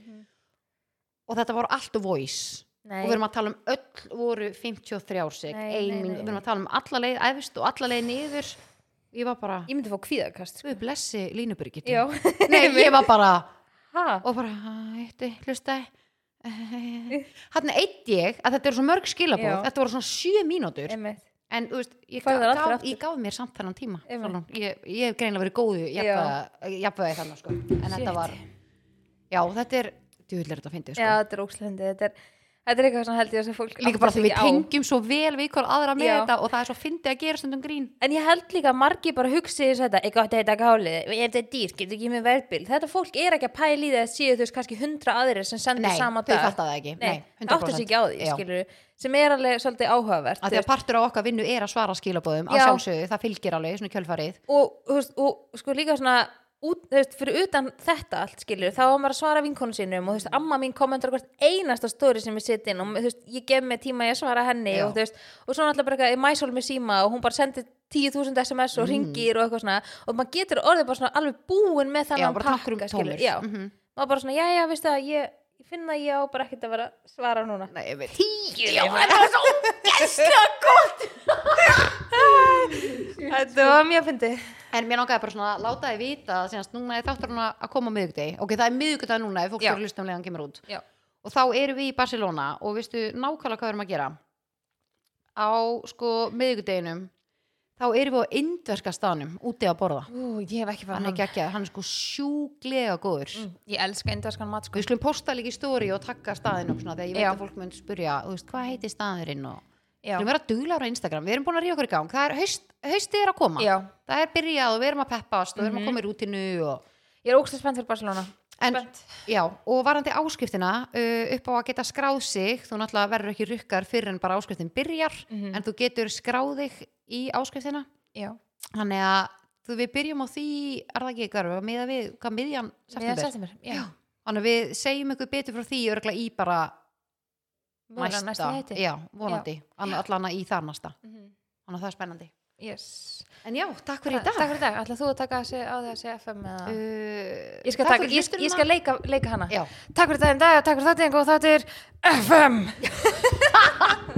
og þetta voru allt voice. Nei. og við erum að tala um öll voru 53 sek, Nei, ein nei, við erum að tala um alla leið efst og alla leið niður ég var bara, Ég myndi fá kvíðakast sko. blessi línubyrgit Já nei, ég var bara ha? og bara, eitt, hlusta hann eitt ég að þetta eru svo mörg skilabóð, þetta voru svona sjö mínútur Einmitt en veist, ég, gaf, aftur, aftur. ég gaf mér samt þennan tíma. Sólrún. ég, ég hef greinlega verið góðu jafnvæði þannig sko. en þetta Shit. var já, þetta er, er þetta að fyndi sko. Já, þetta er ókslendi Þetta er, þetta er eitthvað svona held ég að fólk líka bara því við tengjum svo vel við ykkur aðra með Já. þetta og það er svo fyndið að gera stundum grín En ég held líka að margi bara hugsi þess að þetta, eitthvað að þetta ef þetta er dýr, getur ekki með verðbil. Þetta fólk er ekki að pæla í það að séu veist kannski hundra aðrir sem sendir nei, sama þau dag. fatta það ekki Nei, nei, áttu sig ekki á því, Já. skilur sem er alveg svolítið áhugavert. að að veist. partur á okkar vinnu er að svara skilabóðum að Já. sjálfsögðu, það fylgir alveg svona kjölfarið og, þú veist, og sko líka svona út, veist, fyrir utan þetta allt skilur, þá var maður að svara vinkonu sínum og þú veist, amma mín kommentar hvert einasta stóri sem við setja inn og þú veist, ég gef mig tíma að svara henni Já. og þú veist, og svo náttúrulega bara eitthvað, ég mæsól með síma og hún bara sendir 10.000 SMS Mm. og ringir og eitthvað svona og maður getur orðið bara svona alveg búin með já, þannig bara takkur um pakka, skilur, já, Mhm. maður bara svona, já, já, veistu það, ég, ég finna að ég á bara ekkert að vera að svara núna. Nei, ég veit, tíu Já, þetta var svo ógeðslega gott. Þetta var mjög fyndið. En mér langaði bara svona að láta þið vita að senast, núna er þáttur hún að koma miðugdegi ok, það er miðugdegi núna ef fólk fyrir hlustum leðan kemur út. Já. og þá erum við í Barcelona og veistu nákvæmlega hvað við erum að gera? Á sko miðugdeginum þá erum við á indverska staðnum úti að borða. Ú, ég hef ekki hann farið er ekki hann er sko sjúglega góður. Mm, Ég elska indverskan mat sko. Við skulum posta líka í stóri og takka staðin upp svona, þegar ég veit Já. að fólk mun veist, hvað heitir staðurinn og Já, við erum vera duglar á Instagram, við erum búin að ríða okkur í gang. Er haust, haustið er að koma. Já. það er byrjað og við erum að peppast og við erum Mhm. að koma í rútinu og ég er ógstlega spennt fyrir Barcelona En, já, og varandi áskriftina uh, upp á að geta skráð sig þú náttúrulega verður ekki rukkar fyrir en bara áskriftin byrjar Mhm. en þú getur skráð þig í áskriftina. Já, þannig að þú, við byrjum á því er það ekki eitthvað, miða við hvað miðjan september? þannig að við segjum ykkur betur frá því örgla í bara næsta heiti. Já, vonandi, allan í þar næsta. Mhm. þannig að það er spennandi Yes. En já, takk fyrir í dag. Takk fyrir í dag, ætla þú að taka þessi á þessi FM eða? Uh, Ég skal, taka, ég, ég skal leika, leika hana. Já, Takk fyrir daginn dag, takk fyrir þáttinn og þetta er FM